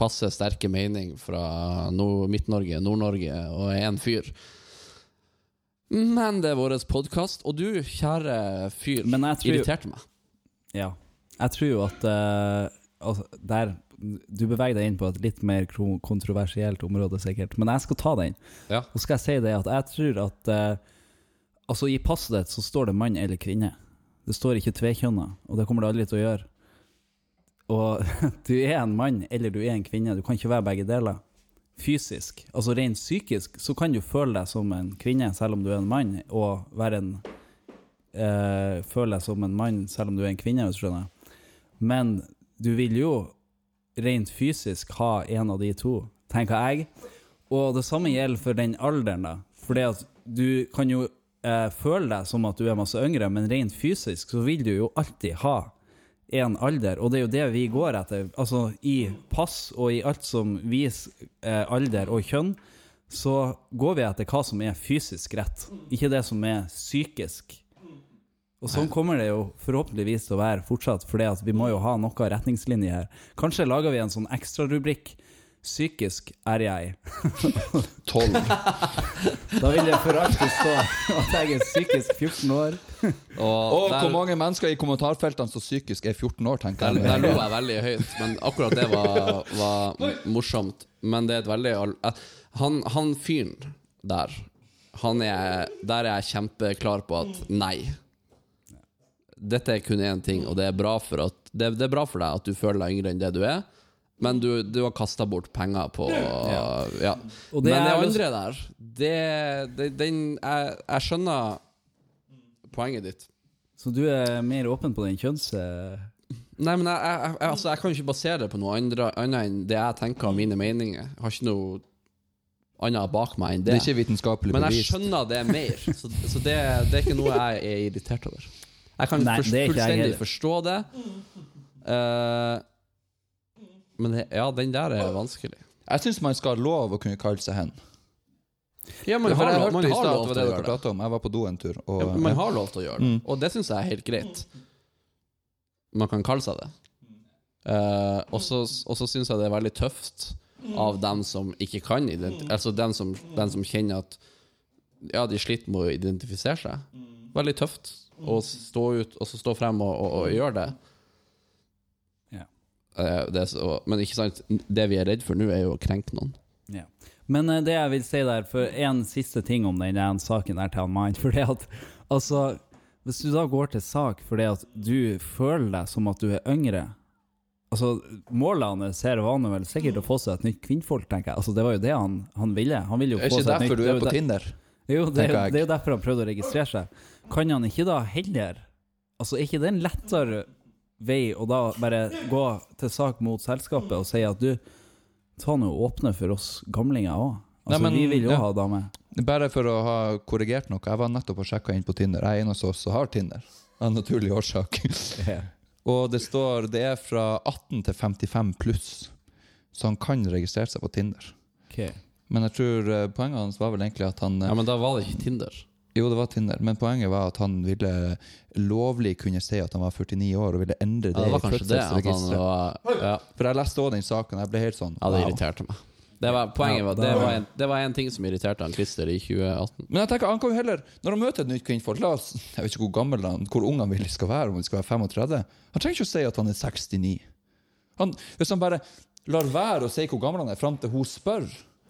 Speaker 3: passe sterke mening fra Midt-Norge, Nord-Norge og én en fyr. Men det er vår podkast, og du, kjære fyr,
Speaker 1: Men jeg tror-
Speaker 3: irriterte meg.
Speaker 1: Ja. Jeg tror jo at uh, altså, der Du beveger deg inn på et litt mer kontroversielt område, sikkert. Men jeg skal ta den.
Speaker 3: Ja.
Speaker 1: Og skal jeg si det at jeg tror at eh, Altså, i passet ditt så står det mann eller kvinne. Det står ikke tvekjønna, og det kommer det aldri til å gjøre. Og du er en mann eller du er en kvinne. Du kan ikke være begge deler. Fysisk. Altså rent psykisk så kan du føle deg som en kvinne selv om du er en mann, og være en eh, Føle deg som en mann selv om du er en kvinne, hvis du skjønner. Men du vil jo rent fysisk ha en av de to, tenker jeg. Og det samme gjelder for den alderen, da. For du kan jo eh, føle deg som at du er masse yngre, men rent fysisk så vil du jo alltid ha en alder, og det er jo det vi går etter. Altså i pass og i alt som viser eh, alder og kjønn, så går vi etter hva som er fysisk rett, ikke det som er psykisk. Og sånn kommer det jo forhåpentligvis til å være fortsatt, for vi må jo ha noe retningslinjer her. Kanskje lager vi en sånn ekstrarubrikk. Psykisk er jeg.
Speaker 2: Tolv.
Speaker 1: Da vil jeg for alltid stå at jeg er psykisk 14 år.
Speaker 3: Og
Speaker 2: Og
Speaker 3: der,
Speaker 2: hvor mange mennesker i kommentarfeltene som psykisk er 14 år, tenker jeg.
Speaker 3: der lo jeg veldig høyt, men akkurat det var, var morsomt. Men det er et veldig eh, Han, han fyren der, han er, der er jeg kjempeklar på at nei. Dette er kun én ting, og det er, bra for at, det, det er bra for deg at du føler deg yngre enn det du er. Men du, du har kasta bort penger på Ja.
Speaker 1: Og det
Speaker 3: Men det
Speaker 1: er
Speaker 3: andre der, det, det den, jeg, jeg skjønner poenget ditt.
Speaker 1: Så du er mer åpen på den kjønns... eh,
Speaker 3: Nei, men jeg, jeg, jeg, altså, jeg kan jo ikke basere det på noe andre, annet enn det jeg tenker av mine meninger. Jeg har ikke noe annet bak meg enn
Speaker 2: Det
Speaker 3: det.
Speaker 2: er ikke vitenskapelig
Speaker 3: men jeg
Speaker 2: bevist.
Speaker 3: skjønner det mer, så, så det, det er ikke noe jeg er irritert over. Jeg kan
Speaker 1: Nei,
Speaker 3: fors-
Speaker 1: det er ikke jeg
Speaker 3: fullstendig
Speaker 1: heller.
Speaker 3: forstå det. Eh, men ja, den der er vanskelig.
Speaker 2: Jeg syns man skal ha lov å kunne kalle seg hen.
Speaker 3: Ja, man har, lov- man har lov til å gjøre det.
Speaker 2: Jeg var på do en tur, og
Speaker 3: Ja, man har lov til å gjøre det,
Speaker 2: Mm.
Speaker 3: og det syns jeg er helt greit. Man kan kalle seg det. Uh, og så syns jeg det er veldig tøft av dem som ikke kan Altså dem som, dem som kjenner at Ja, de sliter med å identifisere seg. Veldig tøft å stå ut og så stå frem og, og, og gjøre det.
Speaker 1: Ja.
Speaker 3: Eh, det er så, men ikke sant, det vi er redd for nå, er jo å krenke noen.
Speaker 1: Ja. Men eh, det jeg vil si der, for en siste ting om den saken der til han mannen For det at, altså Hvis du da går til sak fordi at du føler deg som at du er yngre Altså, Målene ser her vel sikkert å få seg et nytt kvinnfolk, tenker jeg. Altså, Det var jo det han, han ville. Han ville jo
Speaker 2: Er
Speaker 1: få
Speaker 2: ikke
Speaker 1: seg et nytt
Speaker 2: derfor du er på Tinder?
Speaker 1: Jo, det, er det er jo derfor han prøvde å registrere seg. Kan han ikke da heller Altså, er ikke det en lettere vei og da bare gå til sak mot selskapet og si at du, ta nå åpne for oss gamlinger òg? Altså,
Speaker 2: Nei, men-
Speaker 1: vi vil jo
Speaker 2: ja.
Speaker 1: ha dame.
Speaker 2: Bare for å ha korrigert noe. Jeg var nettopp og sjekka inn på Tinder. Jeg er en av oss som har Tinder. Av naturlig årsak. Og det står det er fra 18 til 55 pluss, så han kan registrere seg på Tinder.
Speaker 1: Ok.
Speaker 2: Men jeg tror eh, poenget hans var vel egentlig at han eh,
Speaker 3: Ja, Men da var det ikke Tinder.
Speaker 2: Jo, det var Tinder, men poenget var at han ville lovlig kunne si at han var 49 år, og ville endre
Speaker 3: Ja,
Speaker 2: det,
Speaker 3: det var
Speaker 2: i
Speaker 3: det.
Speaker 2: Fødselsregisteret.
Speaker 3: ja,
Speaker 2: For jeg leste også den saken, jeg ble helt sånn
Speaker 3: ja, det
Speaker 2: wow.
Speaker 3: irriterte meg. Det var, poenget
Speaker 1: Ja,
Speaker 3: var,
Speaker 1: det
Speaker 3: det,
Speaker 1: var-
Speaker 3: en, det var en ting som irriterte han Christer i 2018.
Speaker 2: Men jeg tenker, han kan jo heller, når han møter et nytt kvinnfolk La oss, Jeg vet ikke hvor gammel han, hvor ung han vil skal være, om de skal være 35. Han trenger ikke å si at han er 69. Han, hvis han bare lar være å si hvor gammel han er, fram til hun spør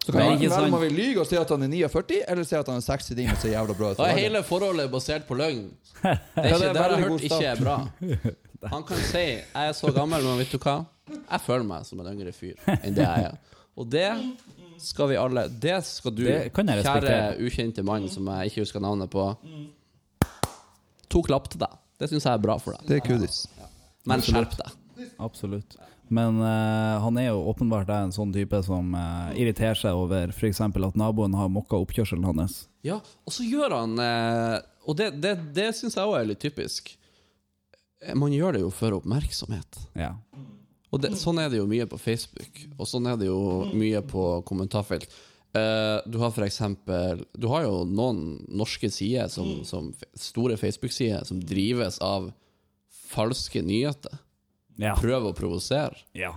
Speaker 2: Så kan
Speaker 1: ikke
Speaker 2: enten velge om
Speaker 1: sant-
Speaker 2: lyge og si at han er 49, eller si at han er 69 og så jævla bra ut.
Speaker 3: Da er hele forholdet basert på løgn. Det, er
Speaker 2: Ja,
Speaker 3: ikke,
Speaker 2: det er
Speaker 3: det har jeg hørt ikke er bra. Han kan si 'jeg er så gammel', men vet du hva? Jeg føler meg som en yngre fyr enn det jeg er. Og det skal vi alle Det skal du,
Speaker 1: Det kan jeg
Speaker 3: kjære ukjente mann som jeg ikke husker navnet på, to klapp til deg. Det syns jeg er bra for deg.
Speaker 2: Det er kudis.
Speaker 3: Men skjerp deg.
Speaker 1: Absolutt. Men uh, han er jo åpenbart en sånn type som uh, irriterer seg over f.eks. at naboen har mokka oppkjørselen hans.
Speaker 3: Ja, og så gjør han uh, Og det, det, det syns jeg òg er litt typisk. Man gjør det jo for oppmerksomhet.
Speaker 1: Ja.
Speaker 3: Og det, sånn er det jo mye på Facebook, og sånn er det jo mye på kommentarfelt. Du har for eksempel Du har jo noen norske sider, som, som store Facebook-sider, som drives av falske nyheter.
Speaker 1: Ja.
Speaker 3: Prøver å provosere.
Speaker 1: ja.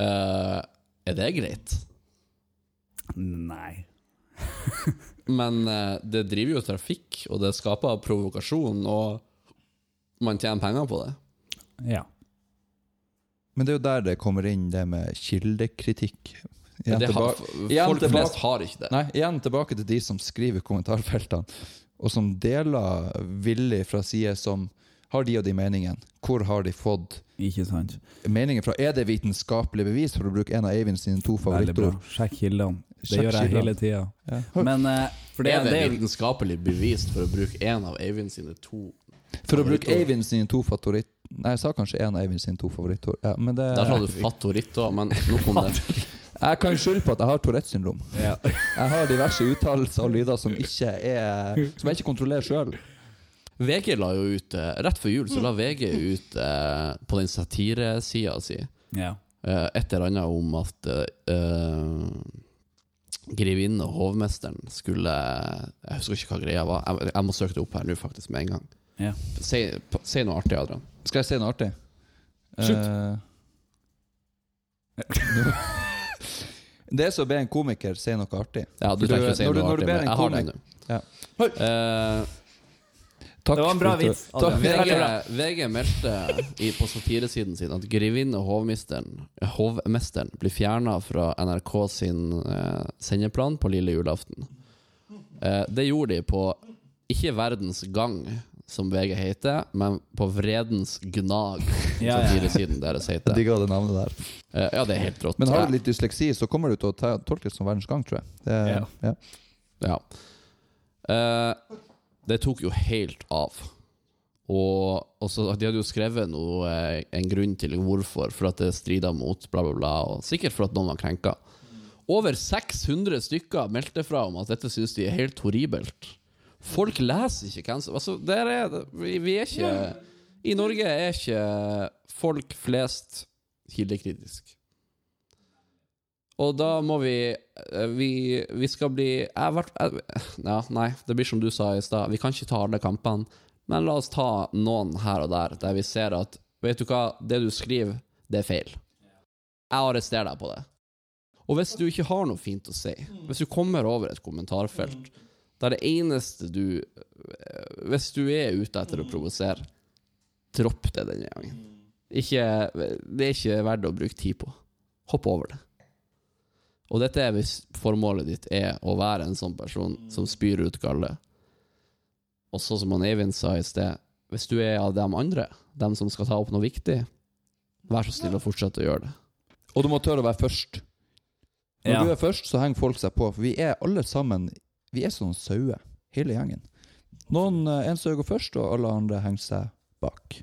Speaker 3: Eh, er det greit?
Speaker 1: Nei.
Speaker 3: Men eh, det driver jo trafikk, og det skaper provokasjon, og man tjener penger på det.
Speaker 1: Ja.
Speaker 2: Men det er jo der det kommer inn det med kildekritikk. Igjen
Speaker 3: det har,
Speaker 2: tilba- igjen
Speaker 3: folk
Speaker 2: tilbake-
Speaker 3: flest har ikke det.
Speaker 2: Nei, igjen tilbake til de som skriver i kommentarfeltene, og som deler villig fra sider som har de og de meningene. Hvor har de fått
Speaker 1: Ikke sant.
Speaker 2: Meningen fra? Er det vitenskapelig bevis, for å bruke en av Eivind sine to favorittord?
Speaker 1: Sjekk kildene. Det
Speaker 2: Sjekk
Speaker 1: gjør jeg
Speaker 2: kildene.
Speaker 1: hele tida.
Speaker 2: Ja.
Speaker 1: Men uh, for det,
Speaker 3: er det, vitenskapelig bevist for å bruke en av Eivind sine to
Speaker 2: For å bruke? Eivind sine to favoritt... Nei, jeg sa kanskje en av Eivind sine to favorittord. Ja, men det,
Speaker 3: Der sa du fattoritt òg, men nok om det.
Speaker 2: jeg kan skylde på at jeg har Tourettes syndrom.
Speaker 1: ja.
Speaker 2: Jeg har diverse uttalelser og lyder som ikke er Som jeg ikke kontrollerer sjøl.
Speaker 3: VG la jo ut eh, Rett før jul så la VG ut eh, på den satiresida si
Speaker 1: ja.
Speaker 3: eh, et eller annet om at eh, grevinnen og hovmesteren skulle Jeg husker ikke hva greia var. Jeg, jeg må søke det opp her nå, faktisk, med en gang.
Speaker 1: Ja.
Speaker 3: Si, si noe artig, Adrian.
Speaker 2: Skal jeg si noe artig?
Speaker 1: Slutt!
Speaker 2: Uh, det er som å be en komiker si noe artig.
Speaker 3: Ja, du
Speaker 2: For
Speaker 3: trenger å si
Speaker 2: når du-
Speaker 3: noe
Speaker 2: når du
Speaker 3: artig, men
Speaker 2: en
Speaker 3: jeg har det nå.
Speaker 2: Ja.
Speaker 3: Eh,
Speaker 2: Takk
Speaker 1: Det var en bra vits.
Speaker 2: Takk.
Speaker 3: VG, VG meldte i, på satiresiden sin at grevinne og hovmesteren, hovmesteren blir fjerna fra NRK sin eh, sendeplan på lille julaften. Eh, det gjorde de på ikke Verdens Gang, som VG heter, men på Vredens Gnag,
Speaker 1: Ja,
Speaker 3: satiresiden deres
Speaker 2: Jeg
Speaker 3: heter.
Speaker 2: digger det navnet der.
Speaker 3: Eh, ja, det er helt rått.
Speaker 2: Men har du litt dysleksi, så kommer du til å tolkes tolke det som verdens gang, tror jeg. Det,
Speaker 1: Ja.
Speaker 2: ja.
Speaker 3: Ja. Eh, det tok jo helt av. Og, og så, De hadde jo skrevet noe, eh, en grunn til hvorfor, for at det strida mot bla, bla, bla. Og sikkert for at noen var krenka. Over 600 stykker meldte fra om at dette syns de er helt horribelt. Folk leser ikke hvem altså, vi, vi er ikke I Norge er ikke folk flest kildekritiske. Og da må vi eh, Vi, vi skal bli jeg, jeg, ja, Nei, det blir som du sa i stad. Vi kan ikke ta alle kampene. Men la oss ta noen her og der, der vi ser at Vet du hva, det du skriver, det er feil. Jeg arresterer deg på det. Og hvis du ikke har noe fint å si, hvis du kommer over et kommentarfelt der det eneste du eh, Hvis du er ute etter å provosere, dropp det denne gangen. Ikke, det er ikke verdt å bruke tid på. Hopp over det. Og dette er hvis formålet ditt er å være en sånn person som spyr ut galle. Og så som han Eivind sa i sted, hvis du er av dem andre, dem som skal ta opp noe viktig, vær så snill å fortsette å gjøre det.
Speaker 2: Og du må tørre å være først. Når
Speaker 1: Ja.
Speaker 2: du er først, så henger folk seg på. For vi er alle sammen Vi er sånn sauer, hele gjengen. Noen, eh, En som går først, og alle andre henger seg bak.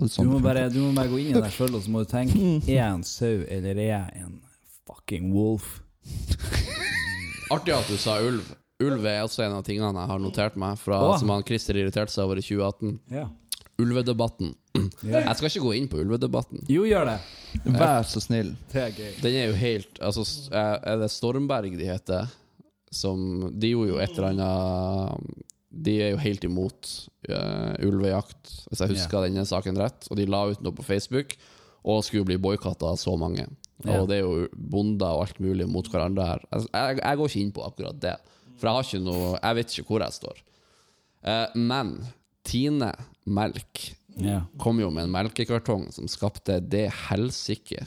Speaker 2: Er
Speaker 1: Du,
Speaker 2: sånn
Speaker 1: må bare, du må bare gå inn i deg sjøl og så må du tenke Er jeg en sau, eller er jeg en fucking wolf?
Speaker 3: Artig at du sa ulv. Ulv er også en av tingene jeg har notert meg, fra,
Speaker 1: Åh.
Speaker 3: som han Christer irriterte seg over i 2018.
Speaker 1: Ja.
Speaker 3: Ulvedebatten. Jeg skal ikke gå inn på ulvedebatten.
Speaker 1: Jo, gjør det.
Speaker 2: Vær så snill.
Speaker 1: Det er gøy.
Speaker 3: Den er jo helt Altså, er er det Stormberg de heter? Som De gjorde jo et eller annet de er jo helt imot uh, ulvejakt, hvis jeg husker denne saken rett. Og de la ut noe på Facebook, og skulle bli boikotta av så mange.
Speaker 1: Ja.
Speaker 3: Og det er jo bonder og alt mulig mot hverandre her. Altså, jeg, jeg går ikke inn på akkurat det, for jeg har ikke noe Jeg vet ikke hvor jeg står. Eh, men Tine Melk
Speaker 1: Ja.
Speaker 3: kom jo med en melkekartong som skapte det helsike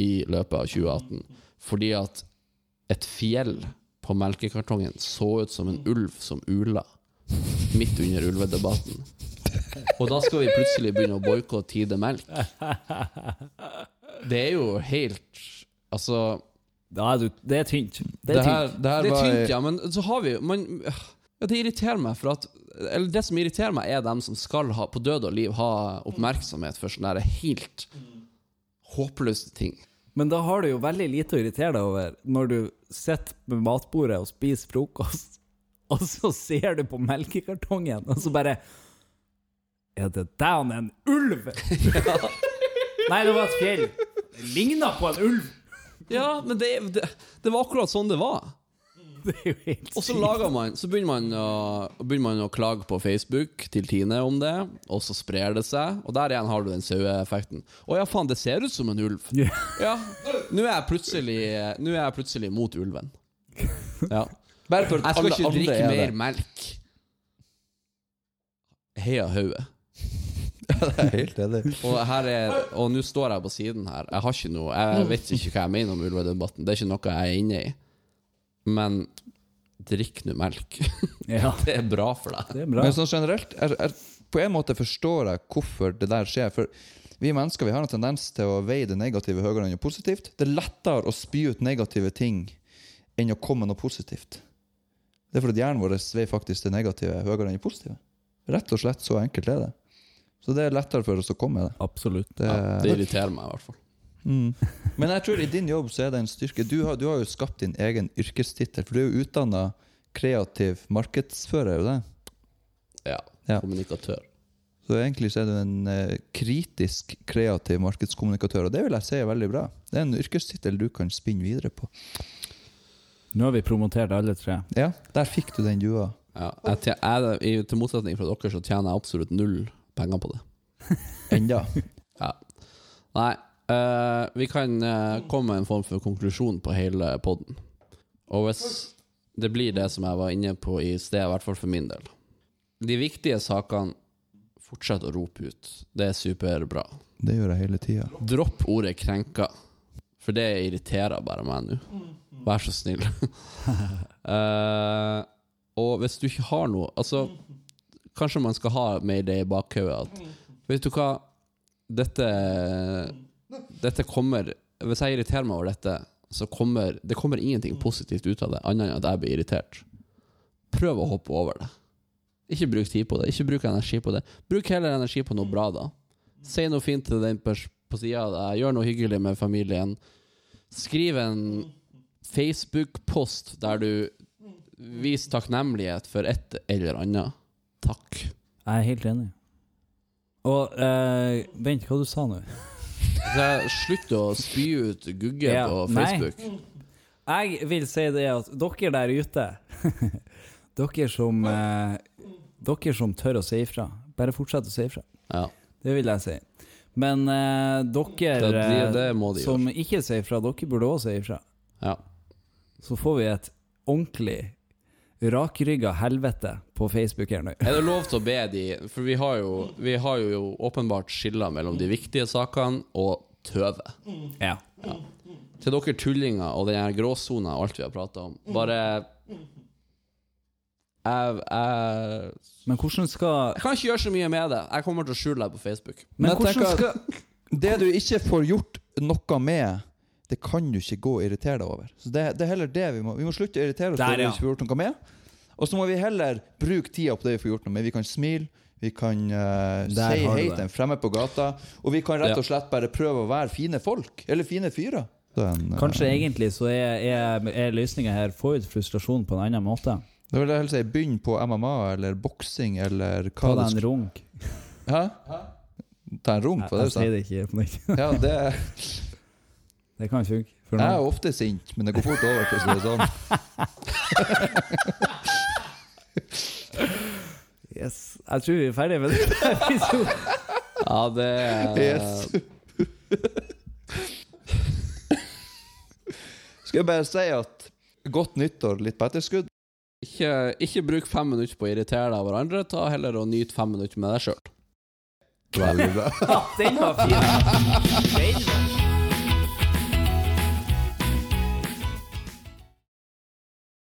Speaker 3: i løpet av 2018. Fordi at et fjell på melkekartongen så ut som en ulv som ula midt under ulvedebatten. Og da skal vi plutselig begynne å boikotte Tide Melk. Det er jo helt Altså
Speaker 1: er du, det er tynt. Det
Speaker 2: Det
Speaker 1: er
Speaker 2: her,
Speaker 1: tynt.
Speaker 2: det her
Speaker 3: Det er tynt, ja, men så har vi jo man, ja, Det irriterer meg, for at Eller det som irriterer meg, er dem som skal ha, på død og liv ha oppmerksomhet for sånne helt håpløse ting.
Speaker 1: Men da har du jo veldig lite å irritere deg over når du sitter med matbordet og spiser frokost, og så ser du på melkekartongen, og så bare Er det down en ulv? Nei, det var et fjell. Det ligna på en ulv.
Speaker 3: Ja, men det, det, det var akkurat sånn det var.
Speaker 1: Det er
Speaker 3: Og så lager man Så begynner man, å, begynner man å klage på Facebook til Tine om det, og så sprer det seg, og der igjen har du den saueeffekten. Å ja, faen, det ser ut som en ulv.
Speaker 1: Ja.
Speaker 3: Nå er jeg plutselig Nå er jeg plutselig mot ulven. Ja.
Speaker 2: Bare for at
Speaker 3: Jeg skal ikke drikke
Speaker 2: er
Speaker 3: mer melk. Heia Hauge.
Speaker 2: det er helt enig.
Speaker 3: Og her er Og nå står jeg på siden her. Jeg har ikke noe Jeg vet ikke hva jeg mener om ulvedebatten. Det er ikke noe jeg er inne i. Men drikk nå melk.
Speaker 1: Ja,
Speaker 3: Det er bra for deg.
Speaker 1: det er bra.
Speaker 2: Men sånn generelt er, er, På en måte forstår jeg hvorfor det der skjer. For vi mennesker vi har en tendens til å veie det negative høyere enn det positivt. Det er lettere å spy ut negative ting enn å komme med noe positivt. Det er fordi hjernen vår veier faktisk det negative høyere enn det positive. Rett og slett så enkelt er det. Så det er lettere for oss å komme med det.
Speaker 1: Absolutt.
Speaker 2: det,
Speaker 3: Ja, det irriterer meg i hvert fall.
Speaker 2: mm. Men jeg tror i din jobb så er det en styrke. Du har, du har jo skapt din egen yrkestittel, for du er jo utdanna kreativ markedsfører, er jo det?
Speaker 3: Ja.
Speaker 2: Ja.
Speaker 3: Kommunikatør.
Speaker 2: Så egentlig så er du en eh, kritisk kreativ markedskommunikatør, og det vil jeg si er veldig bra. Det er en yrkestittel du kan spinne videre på.
Speaker 1: Nå har vi promotert alle tre.
Speaker 2: Ja, der fikk du den dua.
Speaker 3: Ja. Jeg, jeg, til motsetning fra dere så tjener jeg absolutt null penger på det.
Speaker 2: Enda.
Speaker 3: Ja. Nei, uh, vi kan uh, komme med en form for konklusjon på hele podden. Og hvis det blir det som jeg var inne på i sted, i hvert fall for min del De viktige sakene, fortsett å rope ut. Det er superbra.
Speaker 2: Det gjør jeg hele tida.
Speaker 3: Dropp ordet 'krenka', for det irriterer bare meg nå. Vær så snill. uh, og hvis du ikke har noe Altså, kanskje man skal ha med det i bakhodet at Vet du hva, dette Dette kommer Hvis jeg irriterer meg over dette, så kommer det kommer ingenting positivt ut av det, annet enn at jeg blir irritert. Prøv å hoppe over det. Ikke bruk tid på det. Ikke bruk energi på det. Bruk heller energi på noe bra, da. Si noe fint til den på sida av deg. Gjør noe hyggelig med familien. Skriv en Facebook-post der du viser takknemlighet for et eller annet. Takk.
Speaker 1: Jeg er helt enig. Og uh, Vent, hva du sa nå?
Speaker 3: Slutt å spy ut gugge
Speaker 1: Ja,
Speaker 3: på
Speaker 1: nei. Jeg vil si det at dere der ute Dere som eh, Dere som tør å si ifra, bare fortsett å si ifra.
Speaker 3: Ja.
Speaker 1: Det vil jeg si. Men eh, dere
Speaker 3: Det- det- det de
Speaker 1: som som ikke sier ifra, dere burde også si ifra.
Speaker 3: ja.
Speaker 1: Så får vi et ordentlig rakrygga helvete på Facebook her nå.
Speaker 3: Er det lov til å be de For vi har jo, vi har jo åpenbart skiller mellom de viktige sakene og tøve.
Speaker 1: Ja.
Speaker 3: Til dere tullinger og den her gråsona og alt vi har prata om. Bare jeg, jeg,
Speaker 1: Men hvordan skal
Speaker 3: jeg kan ikke gjøre så mye med det. Jeg kommer til å skjule deg på Facebook.
Speaker 1: Men
Speaker 2: Men
Speaker 1: hvordan skal
Speaker 2: Det du ikke får gjort noe med, det kan du ikke gå og irritere deg over. Så det, det er heller det vi må Vi må slutte å irritere oss over
Speaker 1: ja.
Speaker 2: vi ikke får gjort noe med. Og så må vi heller bruke tida på det vi får gjort noe med. Vi kan smile, vi kan
Speaker 1: uh,
Speaker 2: si hei til en fremmed på gata, og vi kan rett og slett bare prøve å være fine folk. Eller fine fyrer. Den, en, eh,
Speaker 1: Kanskje egentlig så er, er, er løsninga her få ut frustrasjon på en annen måte.
Speaker 2: Da vil jeg heller si begynn på MMA eller boksing eller
Speaker 1: Ta
Speaker 2: hva
Speaker 1: deg
Speaker 2: det
Speaker 1: en runk.
Speaker 2: Hæ? Ta en runk, var det
Speaker 1: jeg sier det ikke på nytt.
Speaker 2: Ja, det
Speaker 1: Det kan funke. For
Speaker 2: Jeg er ofte sint, men det går fort over, for å si det sånn.
Speaker 1: Jeg tror vi er ferdige med det.
Speaker 3: Ja, det er
Speaker 2: Yes. Skal jeg bare si at godt nyttår, litt på etterskudd.
Speaker 3: ikke, ikke bruk fem minutter på å irritere deg av hverandre. Ta heller og nyt fem minutter med deg sjøl.
Speaker 4: Veldig bra.
Speaker 1: Den var fin.